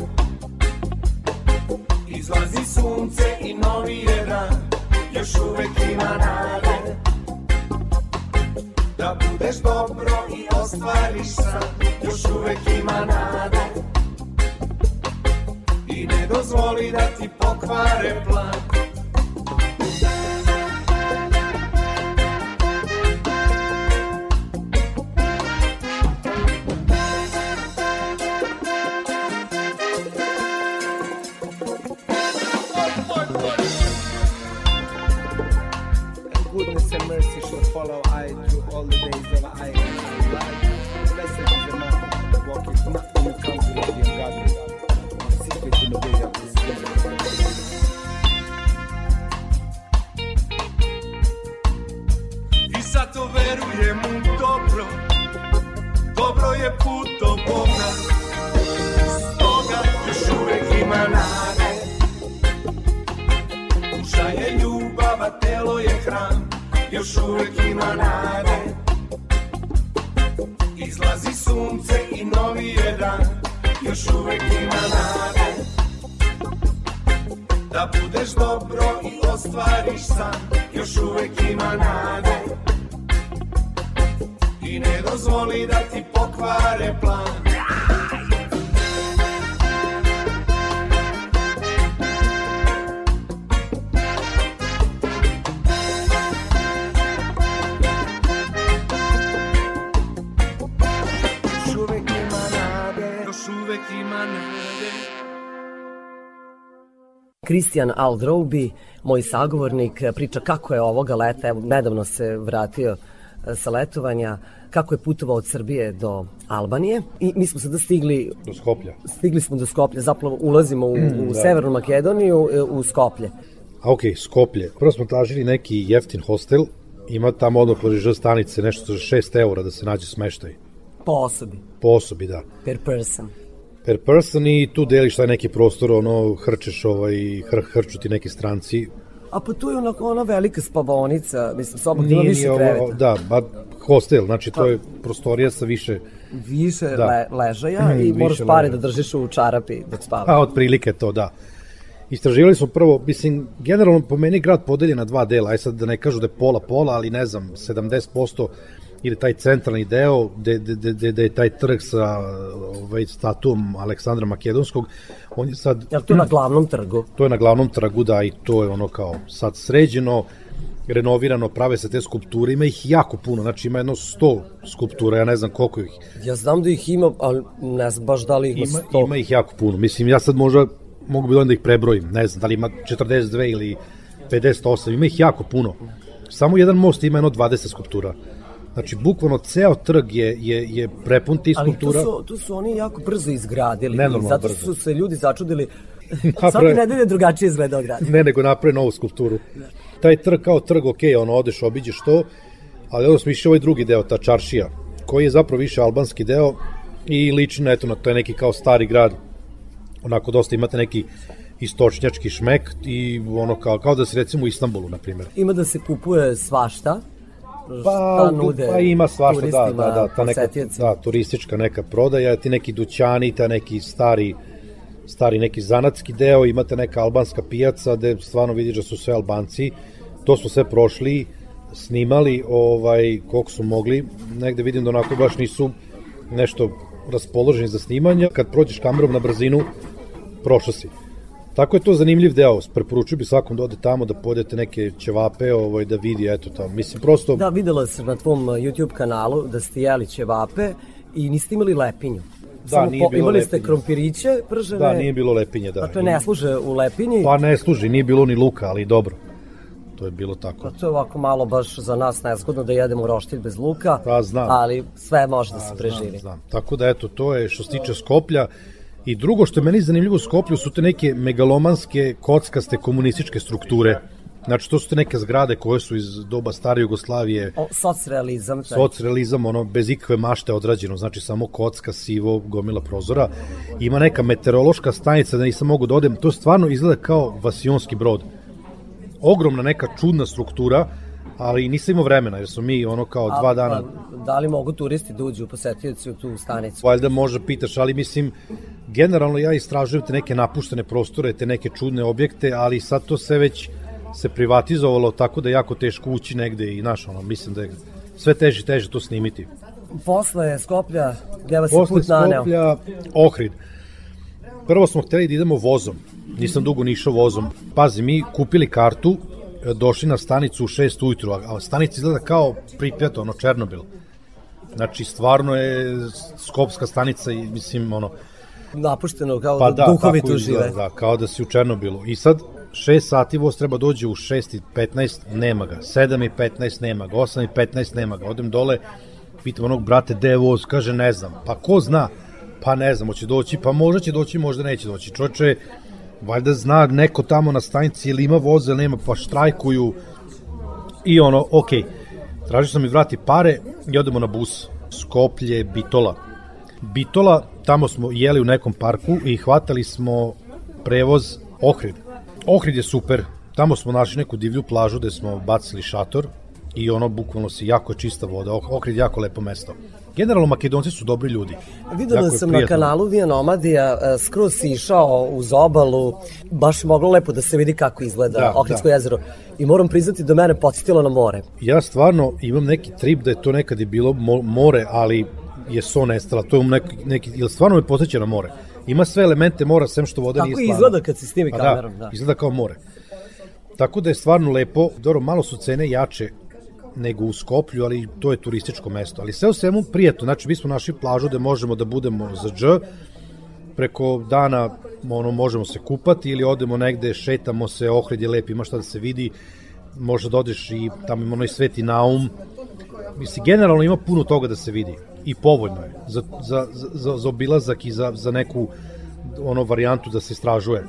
Izlazi sunce i novi je dan. Još uvek ima nade Da budeš dobro i ostvariš san Još uvek ima nade. I ne dozvoli da ti pokvare plan Kristijan Aldroubi, moj sagovornik, priča kako je ovoga leta, evo, nedavno se vratio e, sa letovanja, kako je putovao od Srbije do Albanije i mi smo sada stigli Do Skoplja. stigli smo do Skoplja, zapravo ulazimo u, u Da. Severnu Makedoniju, e, u Skoplje. A okej, Skoplje. Prvo smo tražili neki jeftin hostel, ima tamo odmah Ž stanice nešto za 6 eura da se nađe smeštaj. Po osobi, Po osobi, da. per person. Per person i tu deliš taj neki prostor, ono, hrčeš ovaj, hr, hrču ti neki stranci. A pa tu je onako ona velika spavaonica, mislim, soba gde ima više ovo- kreveta. Da, ba, hostel, znači to je prostorija sa više, Više Da. le, ležaja i moraš pare ležaja. da držiš u čarapi dok spavaš. a otprilike to, da. Istraživali smo prvo, mislim, generalno po meni grad podeljen na dva dela, aj sad da ne kažu da je pola-pola, ali ne znam, 70% ili taj centralni deo, gde, gde, gde, gde, je taj trg sa ovaj, statuom Aleksandra Makedonskog, on je sad... Jel to na glavnom trgu? To je na glavnom trgu, da, i to je ono kao sad sređeno, renovirano, prave se te skulpture, ima ih jako puno, znači ima jedno 100 skulptura, ja ne znam koliko ih Ja znam da ih ima, ali ne znam baš da li ih ima ima, sto. ima ih jako puno. Mislim, ja sad možda mogu bi da ih prebrojim, ne znam, da li ima 42 ili 58, ima ih jako puno. Samo jedan most ima jedno 20 skulptura. Znači, bukvalno ceo trg je, je, je prepun tih Ali tu skulptura. su, tu su oni jako brzo izgradili. Nenormalno zato brzo. su se ljudi začudili. Naprave- Svake nedelje drugačije izgledao grad. Ne, nego naprave novu skulpturu. Taj trg kao trg, ok, ono, odeš, obiđeš to, ali onda smo išli ovaj drugi deo, ta čaršija, koji je zapravo više albanski deo i liči na, eto, na to je neki kao stari grad, onako dosta imate neki istočnjački šmek i ono kao, kao da se recimo u Istanbulu, na primjer. Ima da se kupuje svašta. Pa, šta nude pa ima svašta, da, da, da, ta neka, da, turistička neka prodaja, ti neki dućani, ta neki stari, stari neki zanatski deo, imate neka albanska pijaca gde stvarno vidiš da su sve Albanci, to smo sve prošli, snimali ovaj, koliko su mogli, negde vidim da onako baš nisu nešto raspoloženi za snimanje, kad prođeš kamerom na brzinu, prošao si. Tako je to zanimljiv deo, preporučio bi svakom da ode tamo, da podete neke ćevape, ovaj, da vidi, eto tamo, mislim, prosto... Da, videla sam na tvom uh, YouTube kanalu da ste jeli ćevape i niste imali lepinju. Da, Samo nije bilo Imali ste lepinje. krompiriće pržene. Da, nije bilo lepinje, da. Dakle, ne služe u lepinji. Pa ne služi, nije bilo ni luka, ali dobro. To je bilo tako. Pa to je ovako malo baš za nas nezgodno da jedemo roštilj bez luka. Pa, znam. Ali sve može da se A, preživi. Znam, znam. Tako da eto, to je što se tiče Skoplja. I drugo što je meni zanimljivo u Skoplju su te neke megalomanske, kockaste komunističke strukture. Znači, to su te neke zgrade koje su iz doba stare Jugoslavije, O, socrealizam. taj. socrealizam, ono, bez ikakve mašte odrađeno, znači samo kocka, sivo, gomila prozora. Ima neka meteorološka stanica da nisam mogu da odem, to stvarno izgleda kao vasionski brod. Ogromna neka čudna struktura, ali nisam imao vremena, jer smo mi ono kao dva dana... pa, da li mogu turisti da uđu posetioci u tu stanicu? Valjda možda pitaš, ali mislim, generalno ja istražujem te neke napuštene prostore, te neke čudne objekte, ali sad to sve već se privatizovalo tako da je jako teško ući negde i znaš, ono, mislim da je sve teže i teže to snimiti. Posle Skoplja, gde vas je Posle put naneo? Skoplja, Ohrid. Prvo smo hteli da idemo vozom. Nisam dugo ni išao vozom. Pazi, mi kupili kartu, došli na stanicu u 6 ujutru, a stanica izgleda kao Pripjat, ono, Černobil. Znači, stvarno je skopska stanica i, mislim, ono, Napušteno, kao pa da, da, duhovi tu žive. Da, kao da si u Černobilu. I sad, 6 sati voz treba dođe u 6 i 15, nema ga. 7 i 15 nema ga. 8 i 15 nema ga. Odem dole, pitam onog brate, gde je voz? Kaže, ne znam. Pa ko zna? Pa ne znam, hoće doći, pa možda će doći, možda neće doći. Čoče, valjda zna neko tamo na stanici ili ima voz ili nema, pa štrajkuju. I ono, okej, tražio sam mi vrati pare i odemo na bus. Skoplje, Bitola. Bitola, tamo smo jeli u nekom parku i hvatali smo prevoz Ohrid. Ohrid je super, tamo smo našli neku divlju plažu gde smo bacili šator i ono bukvalno si jako čista voda, Oh- Ohrid jako lepo mesto. Generalno Makedonci su dobri ljudi. Videla sam na kanalu Via Nomadija, e, skroz si išao uz obalu, baš je moglo lepo da se vidi kako izgleda Da, Ohridsko da. jezero. I moram priznati da mene podsjetilo na more. Ja stvarno imam neki trip da je to nekad je bilo mo- more, ali je so nestala. To je neki, neki, ili stvarno me posjeća na more. Ima sve elemente mora, sem što voda Tako nije stvarna. izgleda kad se snimi Pa kamerom, da. Izgleda kao more. Tako da je stvarno lepo. Dobro, malo su cene jače nego u Skoplju, ali to je turističko mesto. Ali sve u svemu prijetno. Znači, mi smo našli plažu gde možemo da budemo za dž, preko dana ono, možemo se kupati ili odemo negde, šetamo se, Ohrid je lep, ima šta da se vidi, možda da odeš i tamo ima onaj sveti naum. Mislim, generalno ima puno toga da se vidi i povoljno je za, za, za, za obilazak i za, za neku ono varijantu da se istražuje.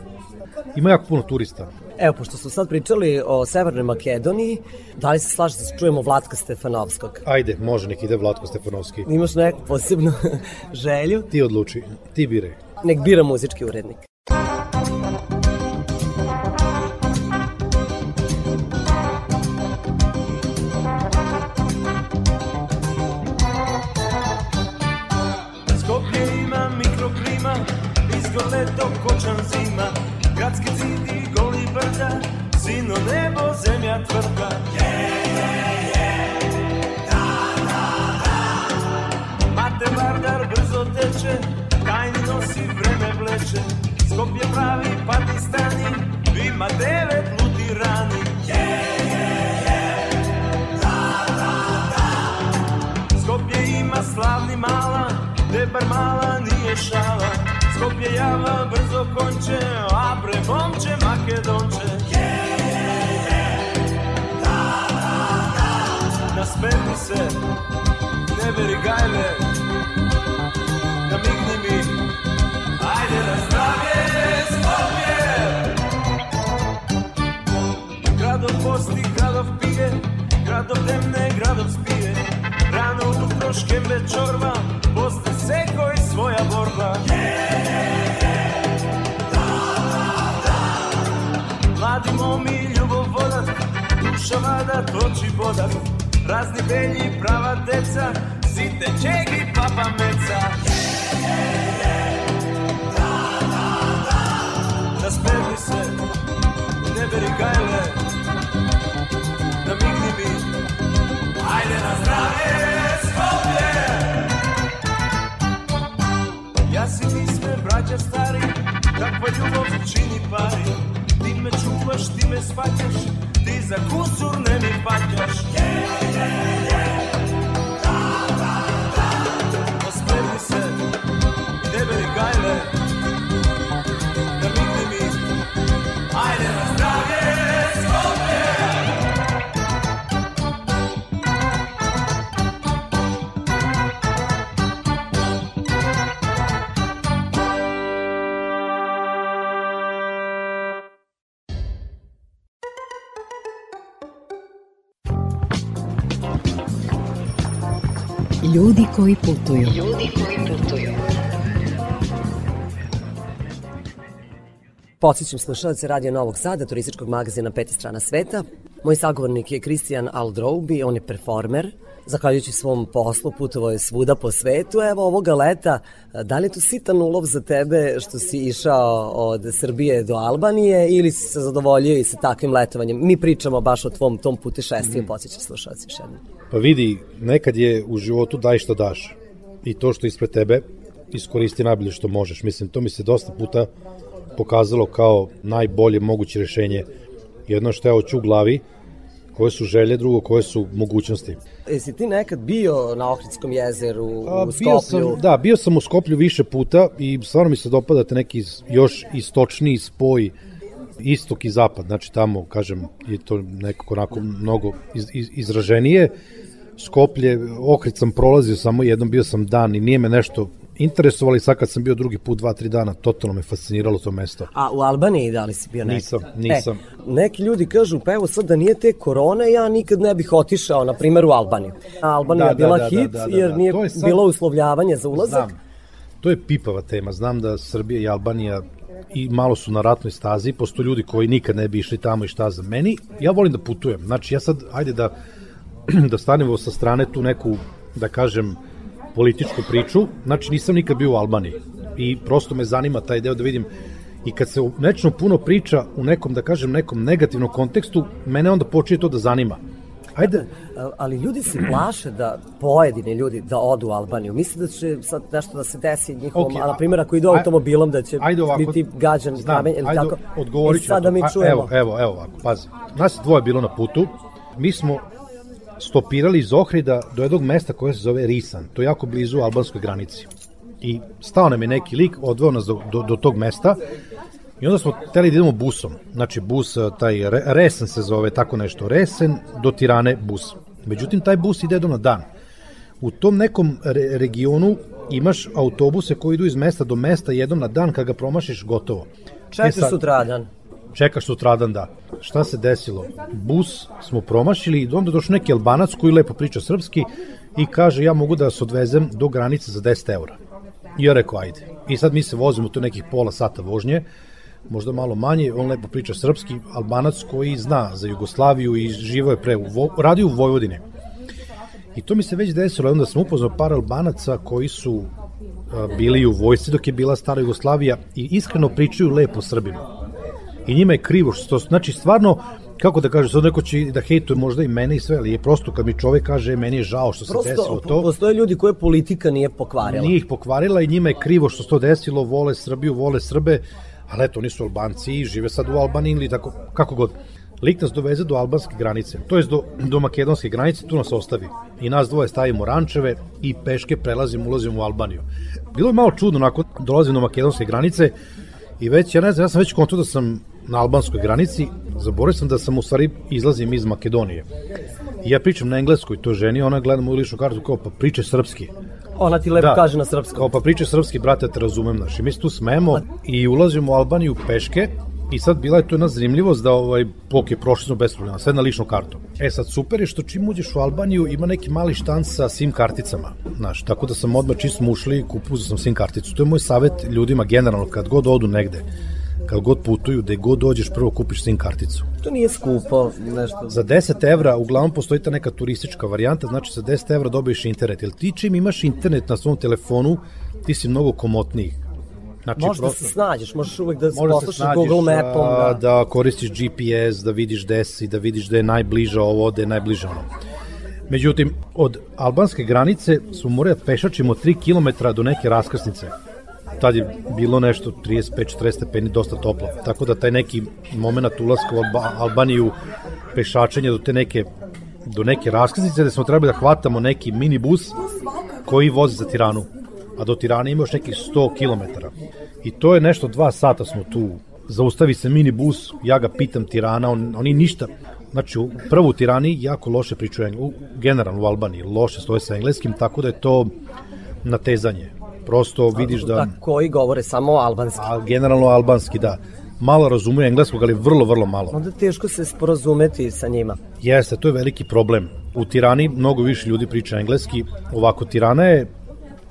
Ima jako puno turista. Evo, pošto smo sad pričali o Severnoj Makedoniji, da li se slažete da čujemo Vlatka Stefanovskog? Ajde, može nek ide Vlatko Stefanovski. Imaš neku posebnu želju? Ti odluči, ti biraj. Nek bira muzički urednik. Skopje ima mikroklima, izgole to kočan zima, gradski brda, sino nebo, zemlja tvrda. Mate Vardar brzo teče, tajni nosi vreme vleče, Skopje pravi Pakistani, ima devet ludi rani. Skopje ima slavni mala, te bar mala nije šala. Skopje java brzo konče, a pre momče Makedonče. Nasmeni se, ne veri gajle, namigni mi, ajde na zdravje Skopje. Gradov posti, gradov pije, gradov temne, gradov spije. Rano utro škembe čorba, posle seko i svoja borba. Mladi momi, ljubovodac, duša vada, toči vodak. Razni belji, prava deca, site čegi, papa meca. Nasmeni se, ne beri gajle, braća stari, takva ljubav čini pari. Ti me čuvaš, ti me svaćaš, ti za kusur ne mi paćaš. Osmeni se, ne beri gajle, koji putuju. Ljudi koji putuju. Podsećam slušalce Radio Novog Sada, turističkog magazina Peti strana sveta. Moj sagovornik je Kristijan Aldroubi, on je performer. Zahvaljujući svom poslu putovao je svuda po svetu. Evo ovoga leta, da li je to sitan ulov za tebe što si išao od Srbije do Albanije ili si se zadovoljio i sa takvim letovanjem? Mi pričamo baš o tvom tom putešestiju, mm. podsjećam slušalci još jednom. Pa vidi, nekad je u životu daj što daš. I to što ispred tebe, iskoristi najbolje što možeš. Mislim, to mi se dosta puta pokazalo kao najbolje moguće rešenje. Jedno što je oću u glavi, koje su želje, drugo koje su mogućnosti. Jesi ti nekad bio na Ohridskom jezeru, A, u bio Skoplju? sam, da, bio sam u Skoplju više puta i stvarno mi se dopada te neki još istočniji spoj istok i zapad, znači tamo, kažem, je to nekako onako mnogo iz, iz, izraženije. Skoplje, Ohrid sam prolazio samo jednom, bio sam dan i nije me nešto interesovalo i sad kad sam bio drugi put, dva, tri dana, totalno me fasciniralo to mesto. A u Albaniji da li si bio nekad? Nisam, nisam. E, neki ljudi kažu, pa evo sad da nije te korone, ja nikad ne bih otišao, na primjer, u Albaniju. A Albanija Da, je bila da, da, hit, da, da, jer da. nije To je sad- bilo uslovljavanje za ulazak. Znam. To je pipava tema. Znam da Srbija i Albanija i malo su na ratnoj stazi, postoje ljudi koji nikad ne bi išli tamo i šta za meni. Ja volim da putujem. Znači, ja sad, ajde da, da stanemo sa strane tu neku, da kažem, političku priču. Znači, nisam nikad bio u Albaniji. I prosto me zanima taj deo da vidim I kad se o nečemu puno priča u nekom, da kažem, nekom negativnom kontekstu, mene onda počinje to da zanima. Ajde. Ali ljudi se plaše da pojedini ljudi da odu u Albaniju. Misle da će sad nešto da se desi njihovom, Okej, a na primjer ako idu automobilom da će ajde ovako, biti gađan Znam, kamen ili ajde, tako. Odgovorit I ću. sad da mi A, čujemo. Evo, evo, evo ovako, pazi. Nas dvoje bilo na putu, mi smo stopirali iz Ohrida do jednog mesta koje se zove Risan, to je jako blizu albanskoj granici. I stao nam je neki lik, odveo nas do, do, do tog mesta i onda smo hteli da idemo busom. Znači bus, eh, taj Re- Resen se zove, tako nešto, Resen do Tirane bus. Međutim, taj bus ide jednom na dan. U tom nekom re regionu imaš autobuse koji idu iz mesta do mesta jednom na dan, kad ga promašiš, gotovo. Četiri E sad- sutradan. čekaš sutradan da. Šta se desilo? Bus smo promašili i onda došao neki albanac koji lepo priča srpski i kaže ja mogu da vas odvezem do granice za 10 eura. I ja rekao ajde. I sad mi se vozimo tu nekih pola sata vožnje, možda malo manje, on lepo priča srpski, albanac koji zna za Jugoslaviju i živo je pre, u Vo, radi u Vojvodini. I to mi se već desilo, onda sam upoznao par albanaca koji su a, bili u vojsci dok je bila stara Jugoslavija i iskreno pričaju lepo Srbima. I njima je krivo što to, znači stvarno, kako da kaže, sad neko će da hejtuje možda i mene i sve, ali je prosto kad mi čovek kaže meni je žao što se desilo Prosto, to. postoje ljudi koje politika nije pokvarila. Nije ih pokvarila i njima je krivo što se to desilo, vole Srbiju, vole Srbe, ali eto, oni su Albanci i žive sad u Albaniji ili tako, kako god. Lik nas doveze do albanske granice, to je do, do makedonske granice, tu nas ostavi. I nas dvoje stavimo rančeve i peške prelazimo, ulazimo u Albaniju. Bilo je malo čudno, nakon dolazim do makedonske granice i već, ja ne znam, ja sam već kontu da sam na albanskoj granici, zaboravio sam da sam u stvari izlazim iz Makedonije. I ja pričam na engleskoj to ženi, ona gleda moju ličnu kartu kao pa priče srpski. Ona ti lepo kaže na srpskom. Kao pa priče srpski, brate, te razumem, znaš. I mi se tu smemo i ulazimo u Albaniju peške i sad bila je to jedna zanimljivost da ovaj pok je prošli smo bez problema, sve na ličnu kartu. E sad super je što čim uđeš u Albaniju ima neki mali štanc sa SIM karticama, znaš, tako da sam odmah čist smo ušli i kupuzao sam SIM karticu. To je moj savet ljudima generalno kad god odu negde kad god putuju, da god dođeš, prvo kupiš SIM karticu. To nije skupo, nešto. Za 10 evra, uglavnom postoji ta neka turistička varijanta, znači za 10 evra dobiješ internet. Jel ti čim imaš internet na svom telefonu, ti si mnogo komotniji. Znači, Možeš da se snađeš, možeš uvek da se poslušaš snađeš, Google Mapom. Da. da koristiš GPS, da vidiš gde si, da vidiš da je najbliže ovo, da je najbliže ono. Međutim, od albanske granice smo morali da pešačimo 3 km do neke raskrsnice. Tad je bilo nešto 35-40 stepeni, dosta toplo. Tako da taj neki moment ulaska u Alba, Albaniju, pešačenje do te neke do neke raskrsnice gde smo trebali da hvatamo neki minibus koji vozi za Tiranu. A do Tirane ima još nekih 100 km. I to je nešto, dva sata smo tu. Zaustavi se minibus, ja ga pitam Tirana, on, oni ništa. Znači, u- prvo u Tirani jako loše pričaju generalno u Albaniji, loše stoje sa engleskim, tako da je to natezanje. Prosto vidiš da... Da, koji govore samo albanski. A generalno albanski, da. Malo razumeju engleskog, ali vrlo, vrlo malo. Onda teško se sporazumeti sa njima. Jeste, to je veliki problem. U Tirani mnogo više ljudi priča engleski. Ovako, Tirana je,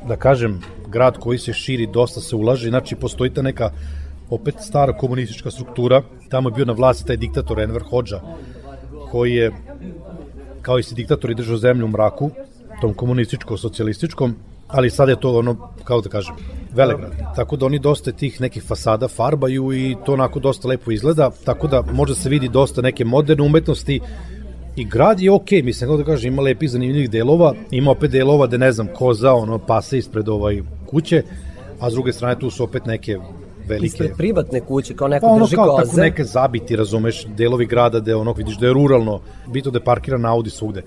da kažem, grad koji se širi, dosta se ulaže, znači postoji ta neka opet stara komunistička struktura. Tamo je bio na vlasti taj diktator Enver Hoxha, koji je, kao i si diktator i držao zemlju u mraku, tom komunističko-socijalističkom, ali sad je to ono, kao da kažem, Velegrad. Tako da oni dosta tih nekih fasada farbaju i to onako dosta lepo izgleda, tako da može se vidi dosta neke moderne umetnosti i grad je okej, okay, mislim, kako da kažem, ima lepih zanimljivih delova, ima opet delova da ne znam, koza, ono, pase ispred ovaj kuće, a s druge strane tu su opet neke velike... Ispred privatne kuće, kao neko Pa ono drži kao tako koze. neke zabiti, razumeš, delovi grada gde ono vidiš da je ruralno, bito da je parkiran Audi svugde.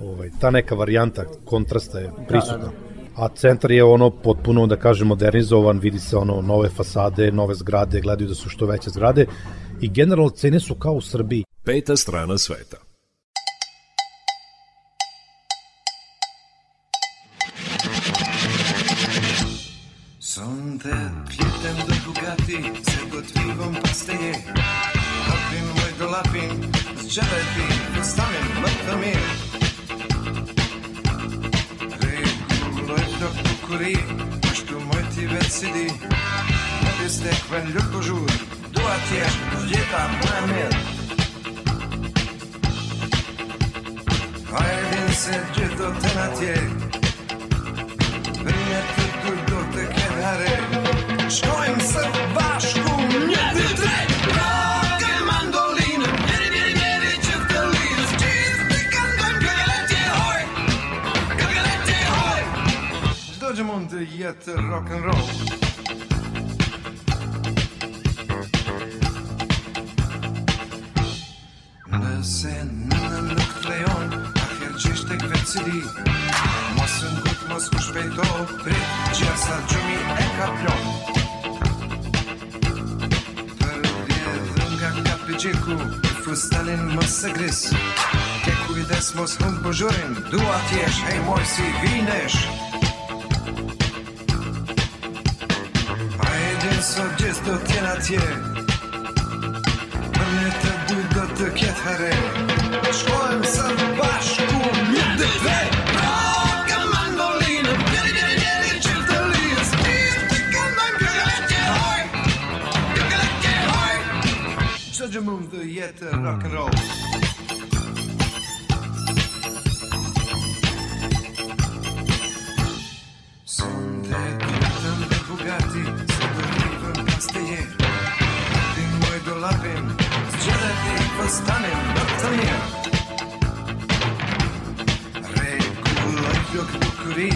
Ovaj, ta neka varijanta kontrasta je prisutna. da. A centar je ono potpuno, da kažem, modernizovan, vidi se ono nove fasade, nove zgrade, gledaju da su što veće zgrade i generalno cene su kao u Srbiji. Peta strana sveta. Sonntag flytten du Bugatti, åt Vigon pasteje. Lappin, moj do lappin, z dželeti, postavim mrtve bukurë Kështu më ti vetë si di Në pjesë të këven lëtë po zhurë Dua t'jeshtë në gjitha më e mirë. A e din se gjithë do të në tje? Vërnjë të kur do të këtë hare Shkojmë së të mund jetë rock and roll. Nëse nëna nuk të lejon Atëher gjesh të këtë cili Mos në këtë mos u shpejto Prit gjithë gjumi e ka plon Për djedhë nga nga përgjeku Për frustanin mos se gris. Ke kujdes mos hëndë bëgjurin po Dua t'jesh, hej moj si vinesh. Sunt gest o tjelatje Për ne të dy do të ketë hare Shkojmë së bashku mjë dhe vetë gjë mund dhe jetë rock and roll Sonde, këtën dhe Bugatti shmapim Zgjidhe ti përstanim në të mirë. Regulloj flok bukuri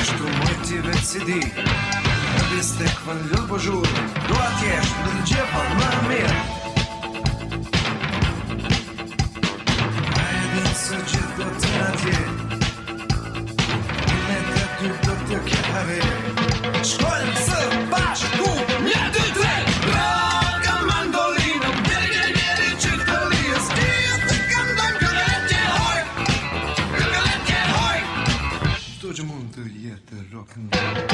Ashtu moj ti vetë si di Në biste këpën lëllë po zhurë Dua t'jesh në të gjepa më mirë. A e së gjithë do të në tje Në të dy do të kjave Shkollë sërë 이렇게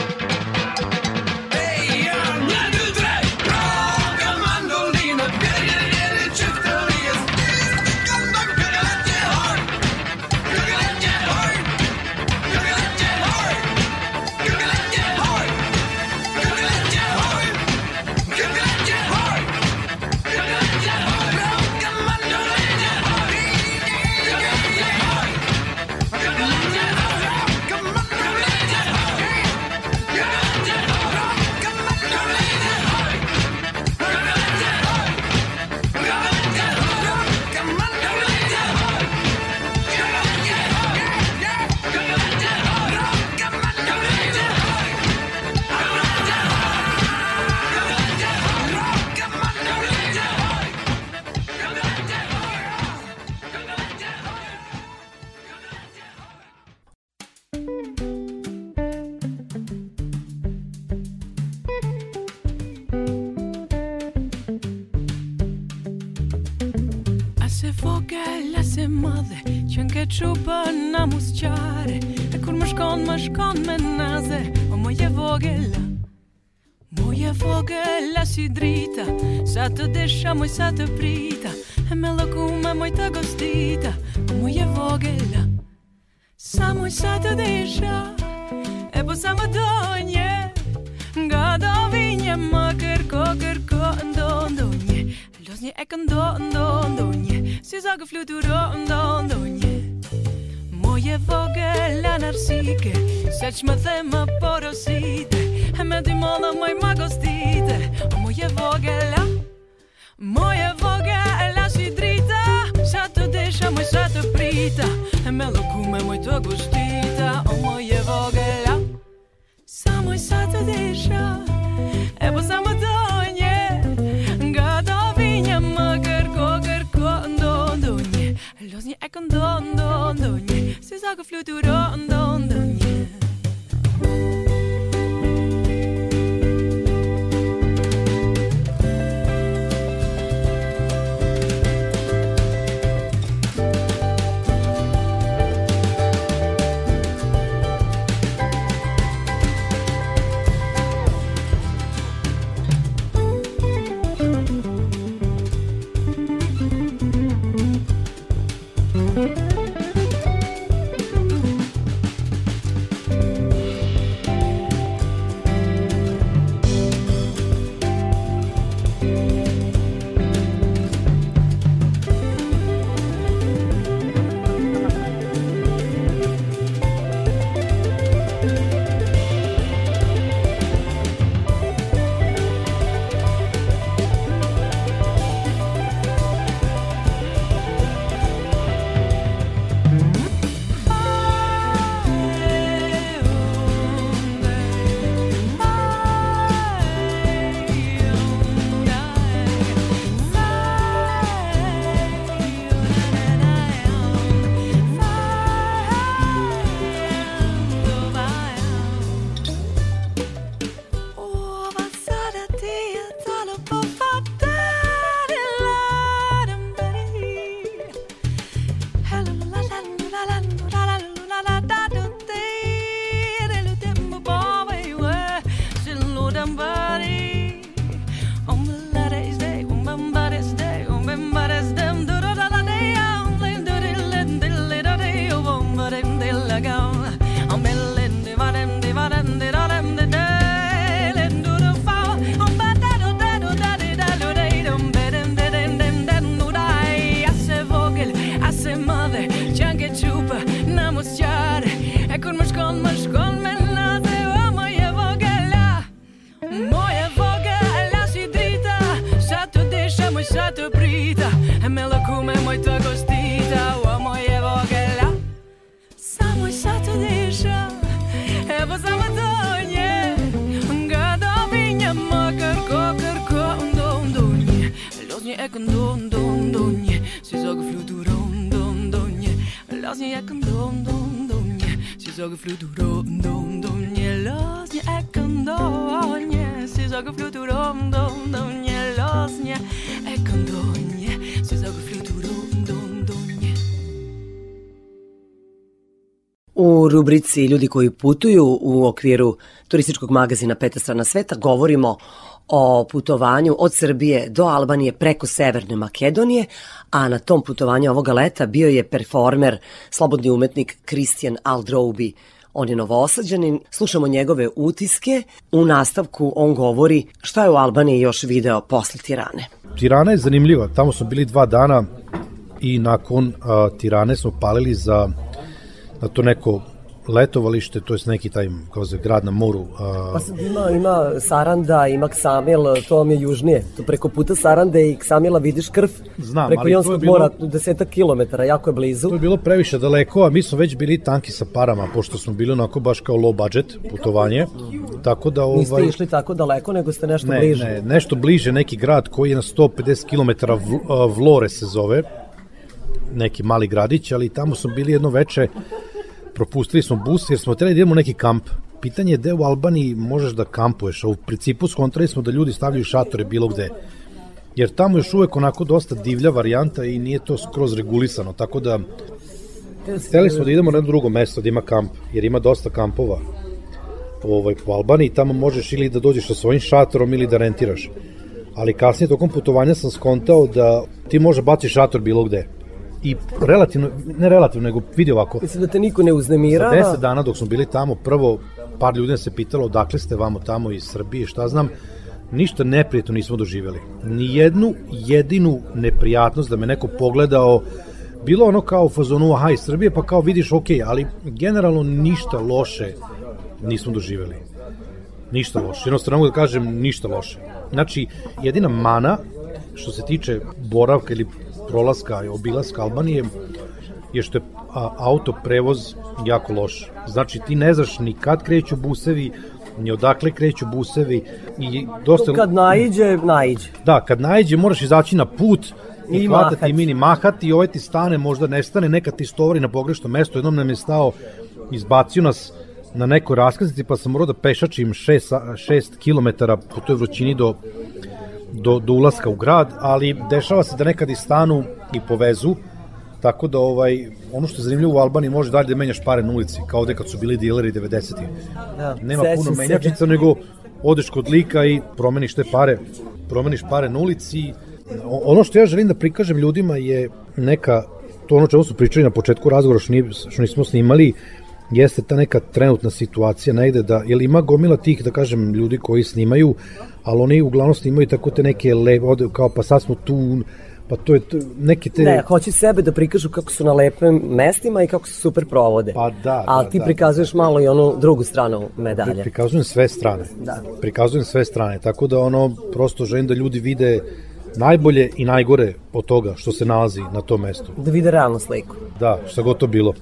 ça te prie. Fluturon don donje. Losnje ekon donje, si zoga fluturon don donje. Losnje ekon donje, si zoga fluturon don donje. U rubrici Ljudi koji putuju u okviru turističkog magazina Peta strana sveta govorimo o putovanju od Srbije do Albanije preko Severne Makedonije, a na tom putovanju ovoga leta bio je performer, slobodni umetnik Kristijan Aldroubi. On je novosađanin, slušamo njegove utiske. U nastavku on govori šta je u Albaniji još video posle Tirane. Tirana je zanimljiva, tamo smo bili dva dana i nakon a, Tirane smo palili za na to neko letovalište, to je neki taj kao za grad na moru. A, Pa sad ima, ima Saranda, ima Ksamil, to vam je južnije. To preko puta Sarande i Ksamila vidiš krv. Znam, preko Jonskog bilo- mora, desetak kilometara, jako je blizu. To je bilo previše daleko, a mi smo već bili tanki sa parama, pošto smo bili onako baš kao low budget putovanje. Tako da Niste ovaj išli tako daleko, nego ste nešto ne, bliže. ne, nešto bliže neki grad koji je na 150 km Vlore se zove. Neki mali gradić, ali tamo smo bili jedno veče propustili smo bus jer smo trebali da idemo u neki kamp. Pitanje je gde u Albaniji možeš da kampuješ, a u principu skontrali smo da ljudi stavljaju šatore bilo gde. Jer tamo još uvek onako dosta divlja varijanta i nije to skroz regulisano, tako da Hteli smo da idemo na jedno drugo mesto da ima kamp, jer ima dosta kampova ovaj, po Albaniji, tamo možeš ili da dođeš sa svojim šatorom ili da rentiraš. Ali kasnije tokom putovanja sam skontao da ti može baciš šator bilo gde. I relativno, ne relativno, nego vidi ovako, Mislim da te niko ne uznemirava. Za 10 dana dok smo bili tamo, prvo par ljudi se pitalo odakle ste vamo tamo iz Srbije, šta znam, ništa neprijetno nismo doživjeli. Ni jednu jedinu neprijatnost da me neko pogledao, bilo ono kao u fazonu, aha, iz Srbije, pa kao vidiš, ok, ali generalno ništa loše nismo doživjeli. Ništa loše. Jednostavno mogu da kažem ništa loše. Znači, jedina mana što se tiče boravka ili prolaska i obilaska Albanije je što je auto prevoz jako loš. Znači ti ne znaš ni kad kreću busevi, ni odakle kreću busevi i dosta... Kad naiđe, naiđe. Da, kad naiđe moraš izaći na put i, I hvatati mahati. mini mahati i ovaj ti stane, možda nestane, nekad ti stovari na pogrešno mesto, jednom nam je stao, izbacio nas na nekoj raskaznici pa sam morao da pešačim 6, 6 km po toj vrućini do, do, do ulaska u grad, ali dešava se da nekad i stanu i povezu, tako da ovaj, ono što je zanimljivo u Albaniji može dalje da menjaš pare na ulici, kao ovde kad su bili dileri 90-ih. Da, Nema puno menjačica, nego odeš kod lika i promeniš te pare, promeniš pare na ulici. Ono što ja želim da prikažem ljudima je neka, to ono čemu smo pričali na početku razgovora što, nije, što nismo snimali, jeste ta neka trenutna situacija negde da, jer ima gomila tih, da kažem, ljudi koji snimaju, ali oni uglavnom snimaju tako te neke le, ode, kao pa sad smo tu, pa to je neke te... Ne, hoće sebe da prikažu kako su na lepim mestima i kako se super provode. Pa da, Ali da, ti da, prikazuješ malo i onu drugu stranu medalje. Prikazujem sve strane. Da. Prikazujem sve strane, tako da ono, prosto želim da ljudi vide najbolje i najgore od toga što se nalazi na tom mestu. Da vide realnu sliku. Da, šta god to bilo.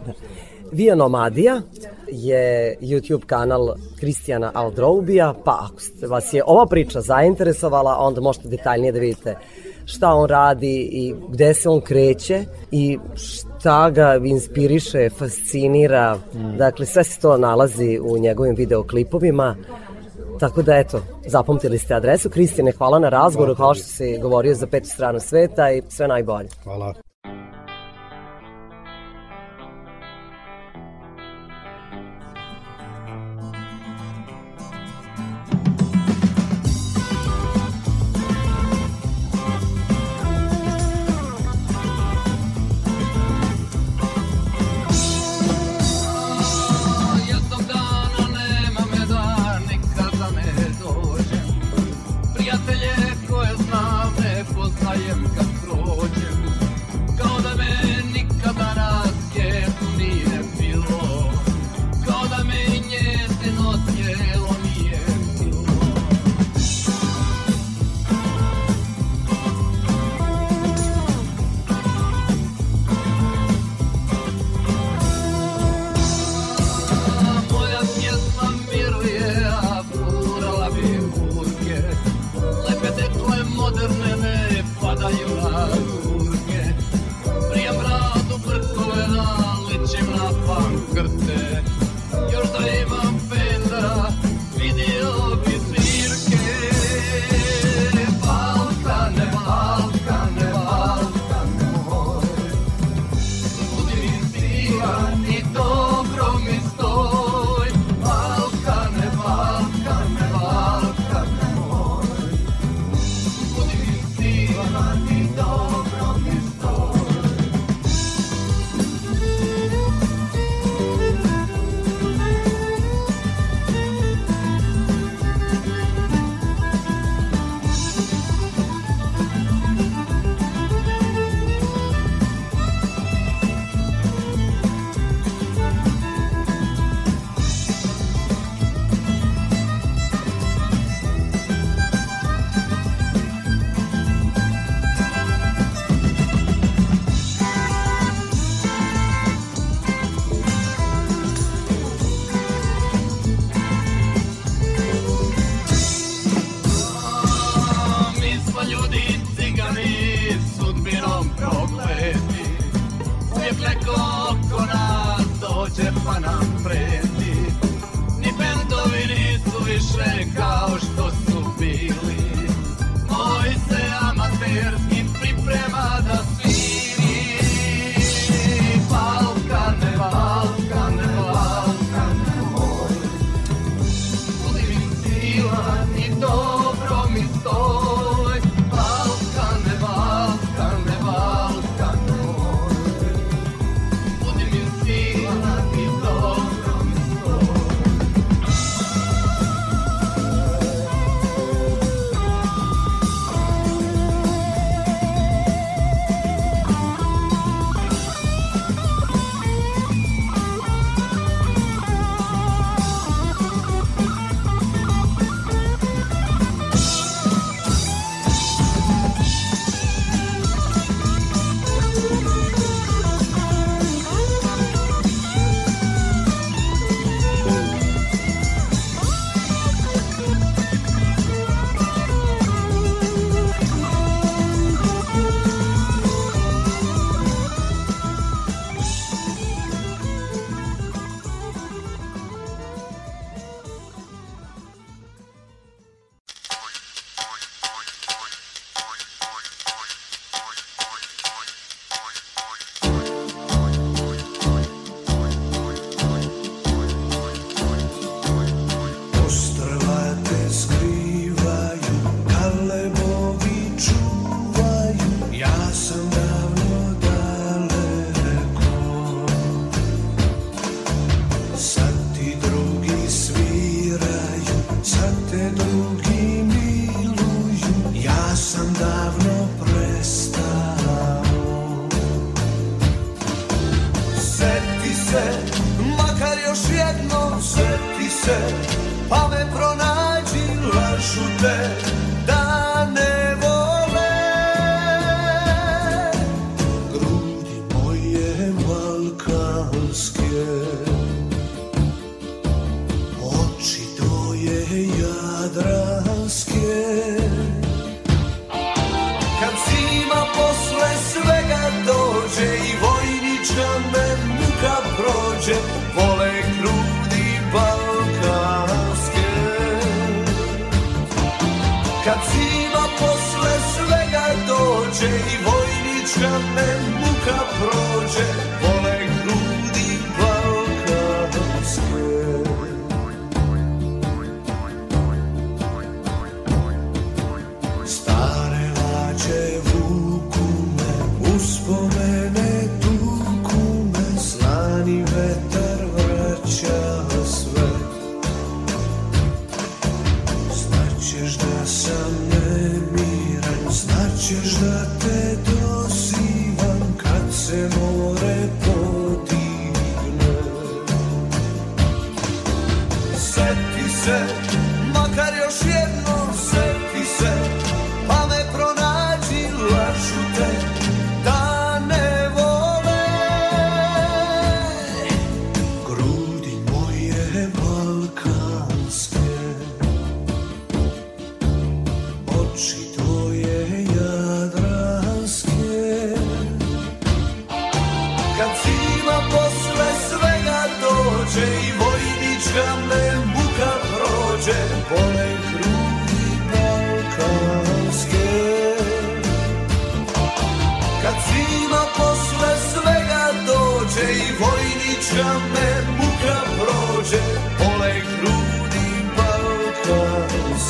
Via Nomadija je YouTube kanal Kristijana Aldroubija, pa ako ste, vas je ova priča zainteresovala, onda možete detaljnije da vidite šta on radi i gde se on kreće i šta ga inspiriše, fascinira. Dakle, sve se to nalazi u njegovim videoklipovima. Tako da eto, zapamtili ste adresu. Kristijane, hvala na razgovoru, hvala što si govorio za petu stranu sveta i sve najbolje. Hvala.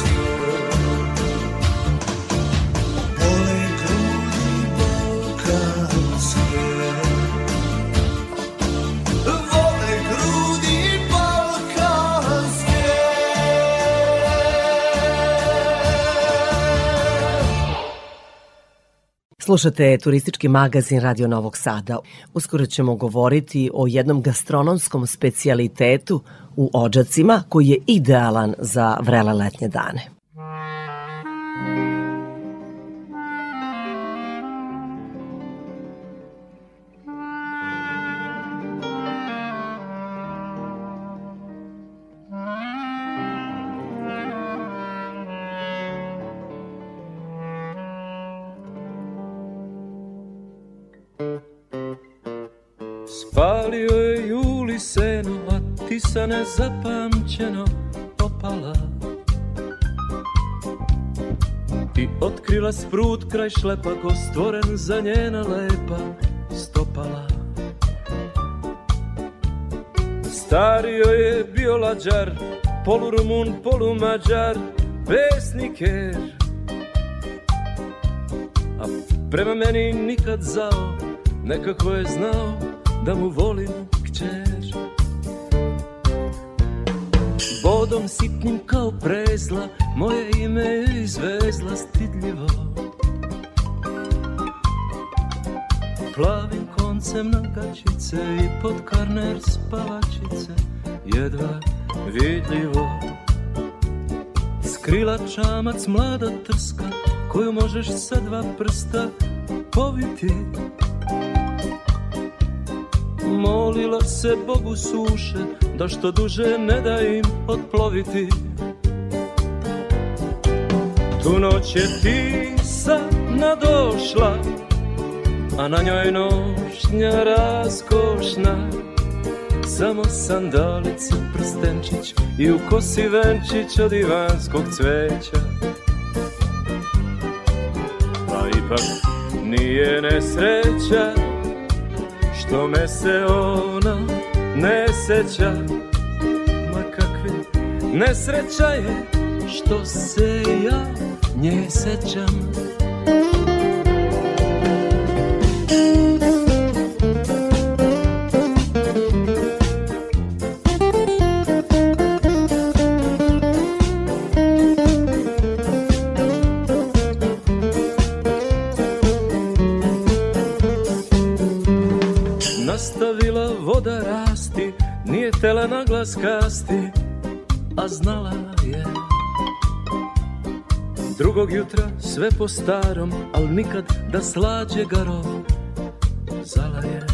Thank you. Slušate turistički magazin Radio Novog Sada. Uskoro ćemo govoriti o jednom gastronomskom specijalitetu u Ođacima koji je idealan za vrele letnje dane. Sa nezapamćeno opala. Ti otkrila sprut kraj šlepa ko stvoren za njena lepa stopala. Stario je bio lađar, polurumun, polumađar, pesniker A prema meni nikad zao, nekako je znao da mu volim kćer Vodom sitnim kao prezla, moje ime je izvezla stidljivo. Plavim koncem na gačice i pod karner spavačice Jedva vidljivo. Skrila čamac mlada trska Koju možeš sa dva prsta poviti Molila se Bogu suše Da što duže ne da im otploviti. Tu noć je tisa nadošla a na njoj nošnja raskošna. Samo sandalice, prstenčić i u kosi venčić od ivanskog cveća. A ipak nije nesreća što me se ona ne seća Ma kakvi nesreća je što se ja nje sećam glas kasti, a znala je. Drugog jutra sve po starom, al nikad da slađe garov, zala je.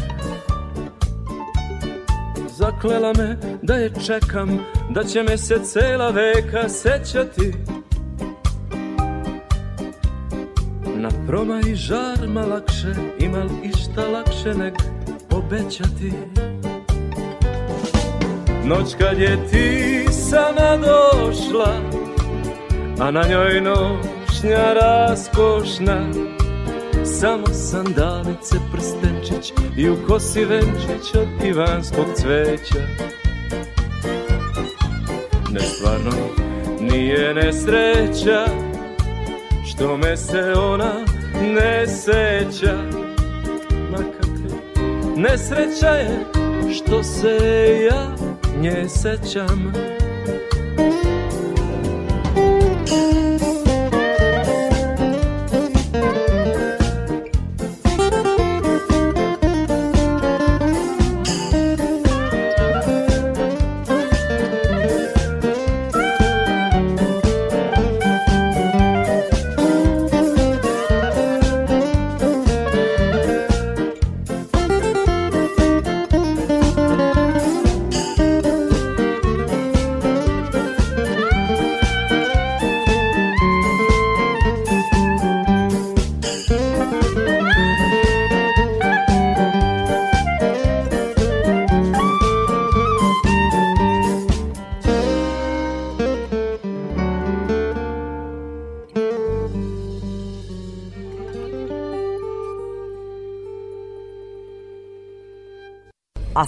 Zaklela me da je čekam, da će me se cela veka sećati. Na proma i žar ma lakše, imal išta lakše nek obećati Noć kad je ti sama došla A na njoj nošnja raskošna Samo sandalice, prstenčić I u kosi venčić od ivanskog cveća. Ne stvarno nije nesreća Što me se ona ne seća. Ma kakve nesreća je Što se ja nje sećam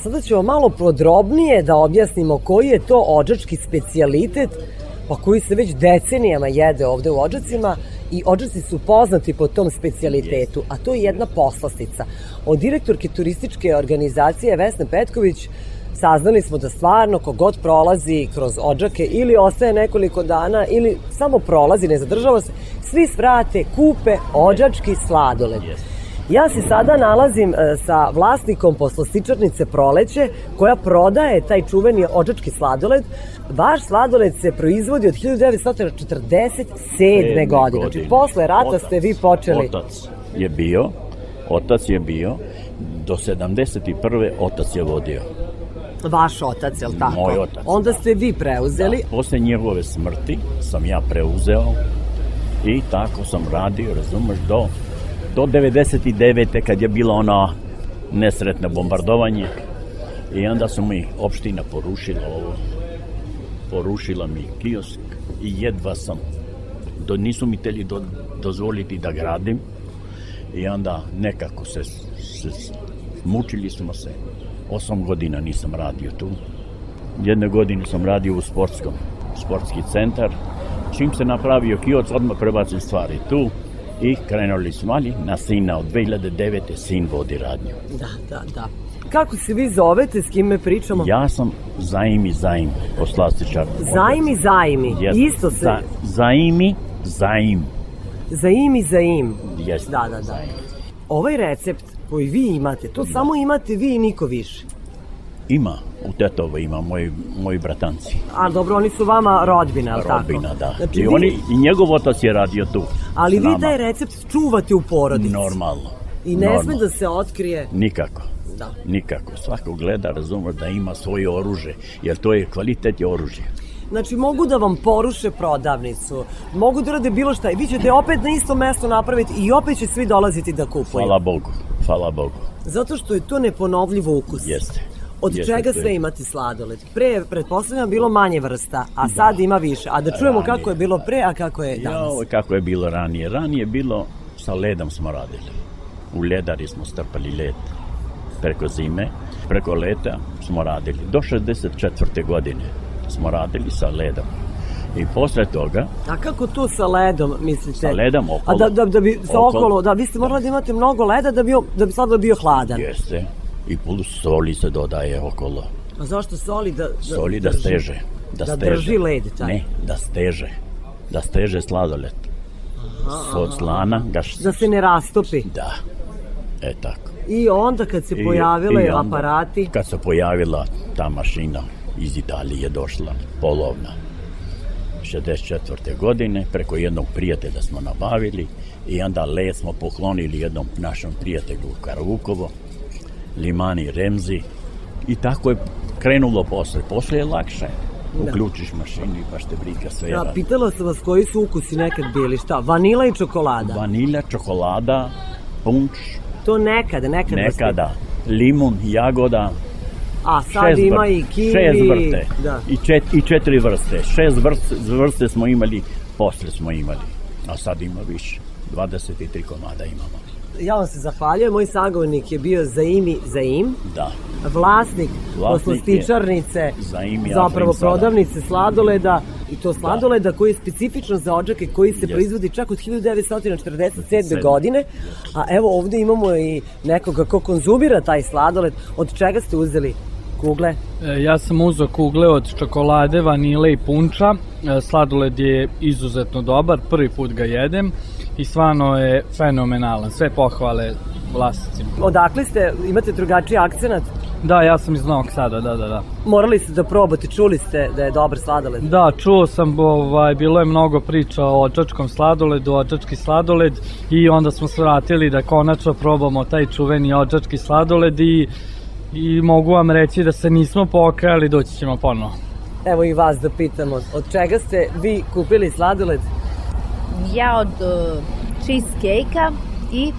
sada ćemo malo podrobnije da objasnimo koji je to ođački specijalitet pa koji se već decenijama jede ovde u Ođacima i Ođaci su poznati po tom specijalitetu, a to je jedna poslastica. Od direktorke turističke organizacije Vesne Petković saznali smo da stvarno kogod prolazi kroz Ođake ili ostaje nekoliko dana ili samo prolazi, ne zadržava se, svi svrate, kupe ođački sladoled. Ja se sada nalazim e, sa vlasnikom poslastičarnice Proleće koja prodaje taj čuveni ođački sladoled. Vaš sladoled se proizvodi od 1947. godine. Znači, posle rata ste vi počeli... Otac je bio, otac je bio, do 71. otac je vodio. Vaš otac, je li tako? Moj otac, Onda ste vi preuzeli. Da, posle njegove smrti sam ja preuzeo i tako sam radio, razumeš, do, do 99. kad je bilo ono nesretno bombardovanje I onda su mi opština porušila ovo. Porušila mi kiosk i jedva sam. Do, nisu mi teli do, dozvoliti da gradim. I onda nekako se, se mučili smo se. Osam godina nisam radio tu. Jedne godine sam radio u sportskom, sportski centar. Čim se napravio kiosk, odmah prebacim stvari tu i krenuli smo ali na sina od 2009. sin vodi radnju. Da, da, da. Kako se vi zovete, s kime pričamo? Ja sam Zaimi Zaim, poslastičar. Zaimi, zaimi. Jeste. Isto se... Za, zaimi, Zaim. Zaimi, zaim. Jeste. Da, da, da. Ovaj recept koji vi imate, to samo imate vi i niko više. Ima, u Tetovo ima, moji, moji bratanci. A dobro, oni su vama rodbina, ali tako? Rodbina, da. Znači, I, vi- oni, I njegov otac je radio tu. Ali vi taj recept čuvate u porodici. Normalno. I ne Normalno. sme da se otkrije. Nikako. Da. Nikako. Svako gleda, razume da ima svoje oružje, jer to je kvalitet je oružje. Znači, mogu da vam poruše prodavnicu, mogu da rade bilo šta i vi ćete opet na isto mesto napraviti i opet će svi dolaziti da kupuju. Hvala Bogu. Hvala Bogu. Zato što je to neponovljiv ukus. Jeste. Od Jeste, čega sve imate sladoled? Pre je, pretpostavljam, bilo manje vrsta, a sad ima više. A da čujemo Ranije. kako je bilo pre, a kako je danas. Jao, kako je bilo ranije. Ranije je bilo, sa ledom smo radili. U ledari smo strpali led preko zime. Preko leta smo radili. Do 64. godine smo radili sa ledom. I posle toga, A kako to sa ledom, mislite? Sa ledom okolo. A da, da, da bi sa Okolo. okolo, da, vi ste morali da imate mnogo leda da bi, da bi sladoled bio hladan. jeste, i plus soli se dodaje okolo. A zašto soli da... da Soli da drži? steže. Da, Da steže. drži led, taj. Ne, da steže. Da steže sladoled. Od slana ga š- Da se ne rastopi. Da. E tako. I onda kad se I- pojavile i onda, aparati, Kad se pojavila ta mašina iz Italije došla, polovna, 64. godine, preko jednog prijatelja smo nabavili i onda led smo poklonili jednom našem prijatelju u Karavukovo, Limani Remzi i tako je krenulo posle. Posle je lakše. Da. Uključiš mašinu i baš te briga sve da, radi. pitala sam vas koji su ukusi nekad bili, šta? Vanila i čokolada. Vanilja, čokolada, punč, To nekada, nekada. nekada, limun, jagoda, A sad ima vr- i kiwi. Šest vrste. Da. I, čet, I četiri vrste. Šest vrste, vrste smo imali, posle smo imali. A sad ima više. 23 komada imamo. Ja vam se zahvaljujem, moj sagovornik je bio Zaimi Zaim, Da. vlasnik, Vlasnik poslastičarnice, zapravo prodavnice sladoleda i to sladoleda koji je specifičan za odžake koji se Jeste. proizvodi čak od 1947. Sedam. godine, a evo ovde imamo i nekoga ko konzumira taj sladoled, od čega ste uzeli kugle? E, Ja sam uzeo kugle od čokolade, vanile i punča. E, Sladoled je izuzetno dobar, prvi put ga jedem i stvarno je fenomenalan. Sve pohvale vlasnicima. Odakle ste, imate drugačiji akcenat? Da, ja sam iz Novog Sada, da, da, da. Morali ste da probate, čuli ste da je dobar sladoled. Da, čuo sam, ovaj, bilo je mnogo priča o očačkom sladoledu, očački sladoled i onda smo se vratili da konačno probamo taj čuveni očački sladoled i, i mogu vam reći da se nismo pokajali, doći ćemo ponovo. Evo i vas da pitamo, od čega ste vi kupili sladoled? Ja od uh, cheesecake-a i,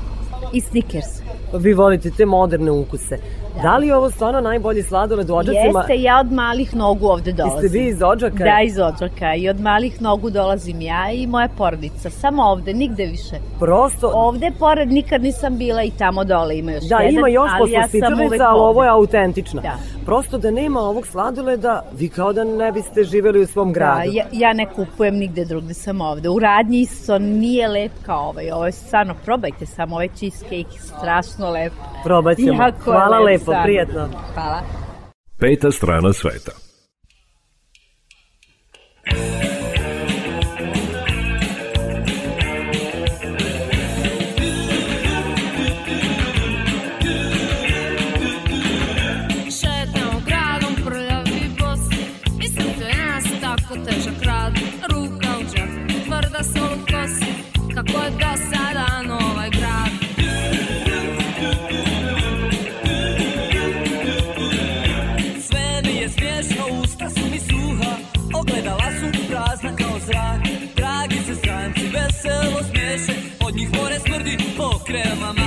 i Snickers. Vi volite te moderne ukuse. Da li je ovo stvarno najbolji sladoled u Odžacima? Jeste, ja od malih nogu ovde dolazim. Jeste vi iz Odžaka? Da, iz Odžaka. I od malih nogu dolazim ja i moja porodica. Samo ovde, nigde više. Prosto... Ovde, pored, nikad nisam bila i tamo dole ima još Da, jedan. ima još ali ja ali ovo je ovde. autentična. Da. Prosto da nema ovog sladoleda, vi kao da ne biste živeli u svom Da, gradu. ja, ja ne kupujem nigde drugde, sam ovde. U radnji isto nije lep kao ovaj. Ovo je stvarno, probajte samo ovaj cheesecake, strašno lep. Probat ćemo. Jako Hvala lep, lepo, stvarno. prijatno. Hvala. Peta strana sveta. Po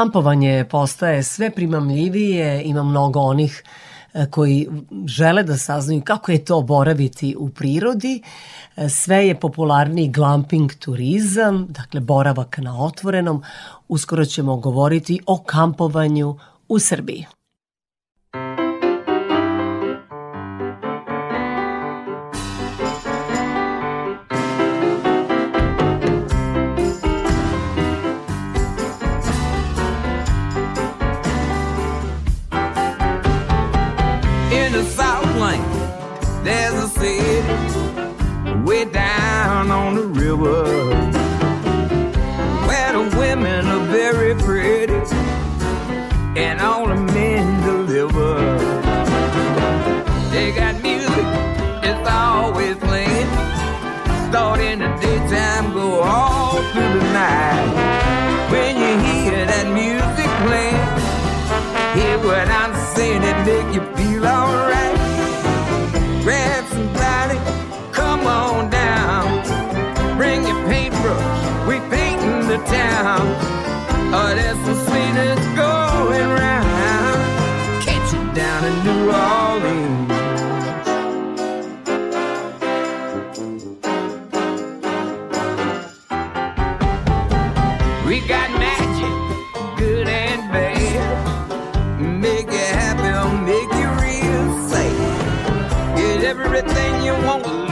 kampovanje postaje sve primamljivije, ima mnogo onih e, koji žele da saznaju kako je to boraviti u prirodi. E, sve je popularniji glamping turizam, dakle boravak na otvorenom. Uskoro ćemo govoriti o kampovanju u Srbiji. everything you want.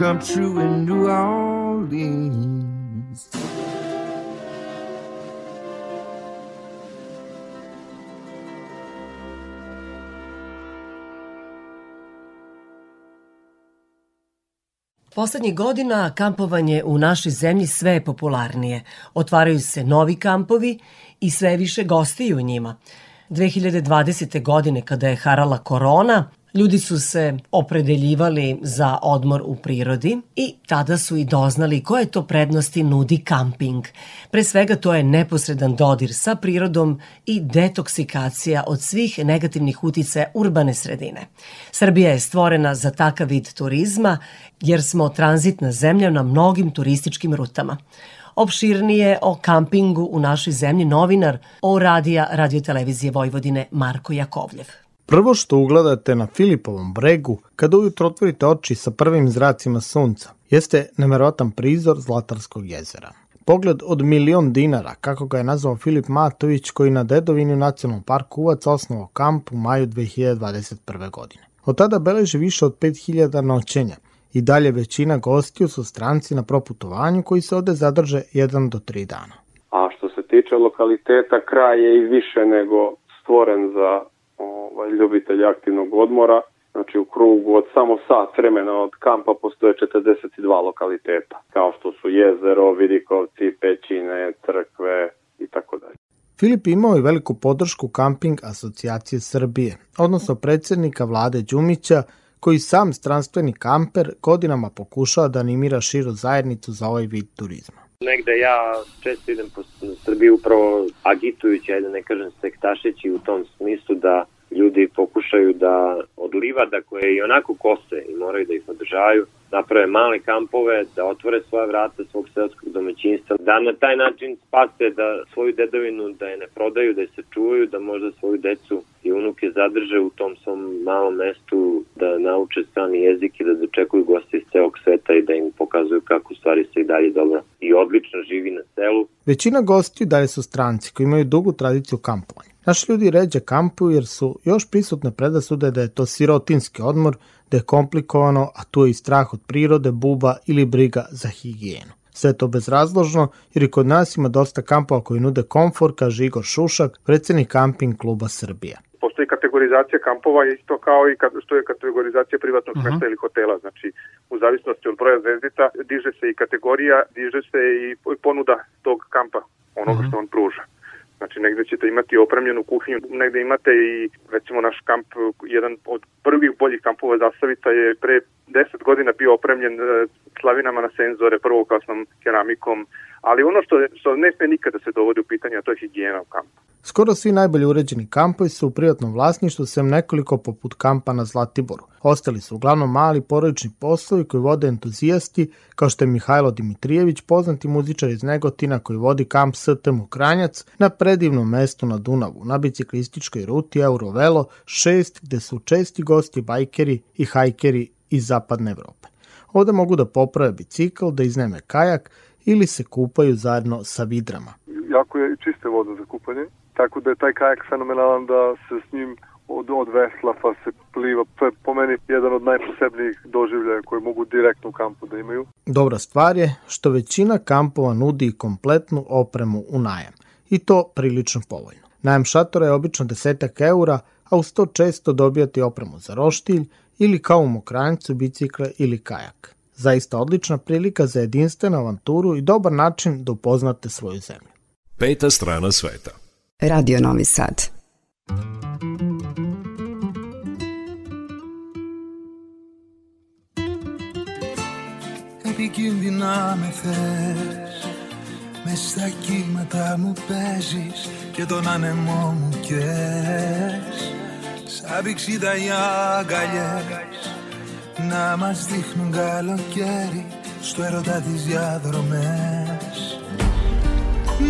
come true in New Orleans. Poslednjih godina kampovanje u našoj zemlji sve je popularnije. Otvaraju se novi kampovi i sve više gostiju u njima. 2020. godine kada je harala korona, Ljudi su se opredeljivali za odmor u prirodi i tada su i doznali koje to prednosti nudi kamping. Pre svega to je neposredan dodir sa prirodom i detoksikacija od svih negativnih utice urbane sredine. Srbija je stvorena za takav vid turizma jer smo tranzitna zemlja na mnogim turističkim rutama opširnije o kampingu u našoj zemlji novinar o radija radiotelevizije Vojvodine Marko Jakovljev. Prvo što ugledate na Filipovom bregu kada ujutro otvorite oči sa prvim zracima sunca jeste nemerovatan prizor Zlatarskog jezera. Pogled od milion dinara, kako ga je nazvao Filip Matović, koji na dedovini u Nacionalnom parku Uvac osnovao kamp u maju 2021. godine. Od tada beleži više od 5000 noćenja. I dalje većina gostiju su stranci na proputovanju koji se ode zadrže 1 do 3 dana. A što se tiče lokaliteta, kraj je i više nego stvoren za ovaj, ljubitelje aktivnog odmora. Znači u krugu od samo sat vremena od kampa postoje 42 lokaliteta, kao što su jezero, Vidikovci, pećine, crkve i tako dalje. Filip imao i veliku podršku Kamping asocijacije Srbije, odnosno predsjednika vlade Đumića, koji sam stranstveni kamper godinama pokušava da animira širu zajednicu za ovaj vid turizma. Negde ja često idem po Srbiji upravo agitujući, ajde ne kažem sektašeći u tom smislu da ljudi pokušaju da od livada koje i onako kose i moraju da ih održaju, naprave male kampove, da otvore svoja vrata svog seoskog domaćinstva, da na taj način spase da svoju dedovinu, da je ne prodaju, da je sačuvaju, da možda svoju decu i unuke zadrže u tom svom malom mestu, da nauče strani jezik i da dočekuju goste iz celog sveta i da im pokazuju kako stvari se i dalje dobro i odlično živi na selu. Većina gostiju dalje su stranci koji imaju dugu tradiciju kampovanja. Naši ljudi ređe kampuju jer su još prisutne predasude da je to sirotinski odmor, da je komplikovano, a tu je i strah od prirode, buba ili briga za higijenu. Sve to bezrazložno, jer i kod nas ima dosta kampova koji nude komfor, kaže Igor Šušak, predsednik kamping kluba Srbija. postoji kategorizacija kampova isto kao i kad, što je kategorizacija privatnog Mhm. smesta ili hotela. Znači, u zavisnosti od broja zvezdica diže se i kategorija, diže se i ponuda tog kampa, onoga Mhm. što on pruža. Znači, negde ćete imati opremljenu kuhinju, negde imate i, recimo, naš kamp, jedan od prvih boljih kampova Zasavica je pre 10 godina bio opremljen e, slavinama na senzore, prvoklasnom keramikom, ali ono što, što ne sme nikada se dovodi u pitanje, a to je higijena u kampu. Skoro svi najbolje uređeni kampovi su u privatnom vlasništvu, sem nekoliko poput kampa na Zlatiboru. Ostali su uglavnom mali porodični poslovi koji vode entuzijasti, kao što je Mihajlo Dimitrijević, poznati muzičar iz Negotina koji vodi kamp STM u Kranjac na predivnom mestu na Dunavu, na biciklističkoj ruti Eurovelo 6, gde su česti gosti bajkeri i hajkeri iz zapadne Evrope. Ovde mogu da poprave bicikl, da izneme kajak ili se kupaju zajedno sa vidrama. jako je čiste voda za kupanje, tako da je taj kajak fenomenalan da se s njim od, od vesla pa se pliva. To je po meni jedan od najposebnijih doživljaja koje mogu direktno u kampu da imaju. Dobra stvar je što većina kampova nudi i kompletnu opremu u najam. I to prilično povoljno. Najam šatora je obično desetak eura, a uz to često dobijate opremu za roštilj ili kao u mokranjcu bicikle ili kajak. Zaista odlična prilika za jedinstvenu avanturu i dobar način da upoznate svoju zemlju. Peta strana sveta. Radio Novi Sad. Επικίνδυνα με θες Μες στα κύματα μου παίζεις Και τον άνεμό μου καίς Σαν πηξίδα οι αγκαλιές Να μας δείχνουν καλοκαίρι Στο έρωτα τις διαδρομές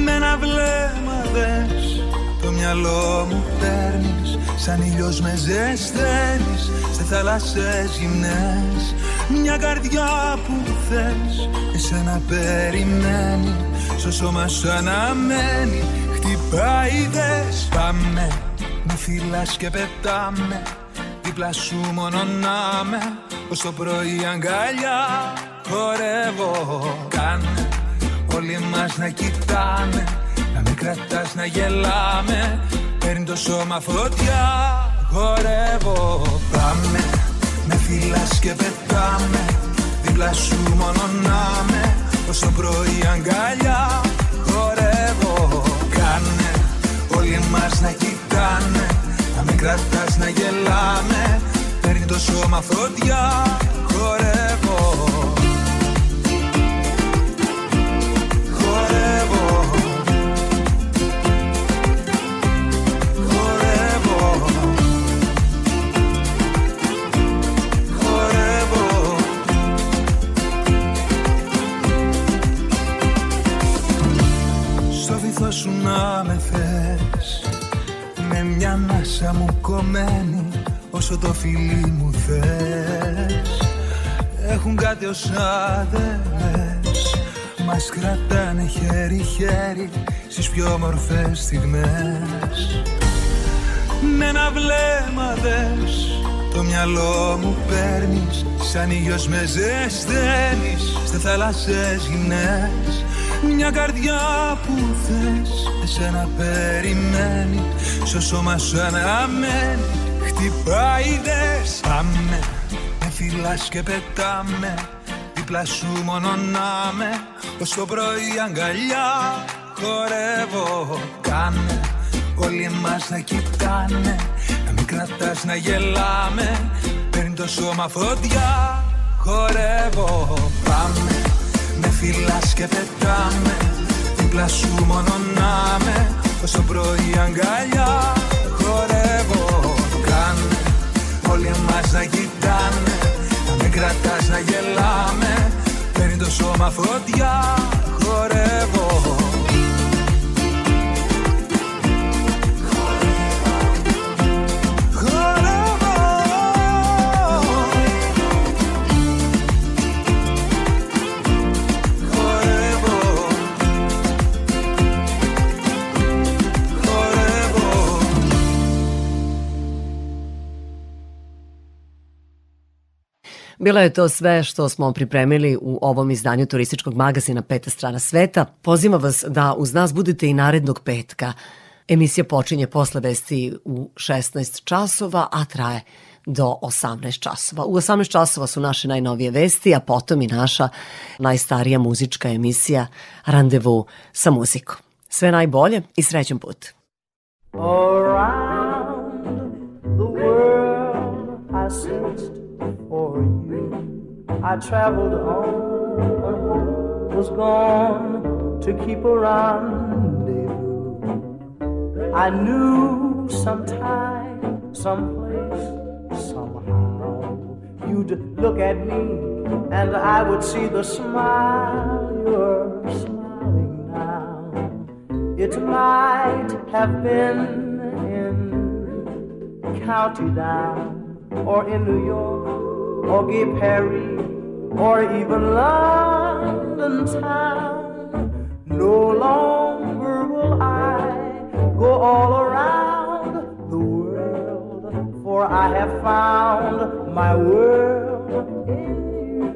Με ένα βλέμμα δες Το μυαλό μου παίρνεις Σαν ήλιος με ζεσταίνεις Σε θάλασσες γυμνές. Μια καρδιά που θες Εσένα περιμένει Στο σώμα σου αναμένει Χτυπάει δες Πάμε Με φυλάς και πετάμε Δίπλα σου μόνο να με Ως το πρωί αγκαλιά Χορεύω. Κάνε Όλοι μας να κοιτάμε Να μην κρατάς να γελάμε. Παίρνει το σώμα φωτιά Χορεύω Πάμε. Με φυλάς και πετάμε Δίπλα σου μόνο να με Ως το πρωί αγκαλιά Χορεύω Κάνε. Όλοι μας να κοιτάνε Να μην κρατάς να γελάμε. Παίρνει το σώμα φωτιά Χορεύω σου να με θες. Με μια ανάσα μου κομμένη Όσο το φιλί μου θες. Έχουν κάτι ως άδελες Μ' μας κρατάνε χέρι-χέρι στις πιο όμορφες στιγμές. Με ένα βλέμμα δες. Το μυαλό μου παίρνεις Σαν ήλιος με ζεσταίνεις σε θάλασσες γυναίες Μια καρδιά που θες εσένα περιμένει. Στο σώμα σου αναμένει Χτυπάει δες Πάμε με φυλάς και πετάμε Δίπλα σου μόνο να με Ως το πρωί αγκαλιά χορεύω Κάνε. Όλοι εμάς να κοιτάνε Να μην κρατάς να γελάμε. Παίρνει το σώμα φωτιά χορεύω Πάμε. με φυλάς και πετάμε Δίπλα σου μόνο να με Ως το πρωί αγκαλιά χορεύω Κάνε. Όλοι εμάς να κοιτάνε. Να μην κρατάς να γελάμε. Παίρνει το σώμα φωτιά χορεύω Bilo je to sve što smo pripremili u ovom izdanju turističkog magazina Peta strana sveta. Pozivam vas da uz nas budete i narednog petka. Emisija počinje posle vesti u 16 časova, a traje do 18 časova. U 18 časova su naše najnovije vesti, a potom i naša najstarija muzička emisija Randevu sa muzikom. Sve najbolje i srećan put. Around the world I searched for you. I traveled on, was gone to keep a rendezvous. I knew sometime, someplace, somehow you'd look at me and I would see the smile you're smiling now. It might have been in County Down or in New York or Gay Perry or even London town. No longer will I go all around the world, for I have found my world in you.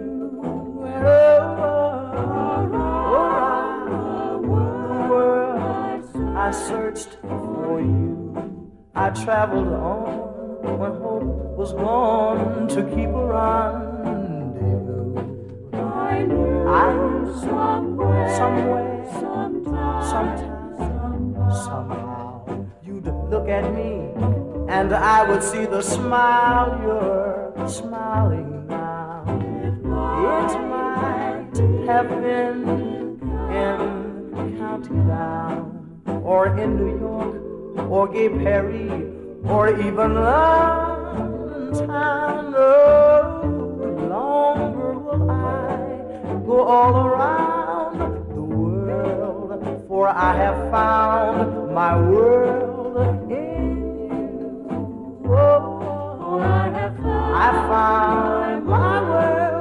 World I searched for you. I traveled on when hope was gone to keep a rendezvous. I knew I somewhere, somewhere, sometime, somehow you'd look at me and I would see the smile you're smiling now. It might have been in County Down or in New York or Gay Perry or even London town. No longer will I go all around the world, for I have found my world in you. Oh, I have found my world,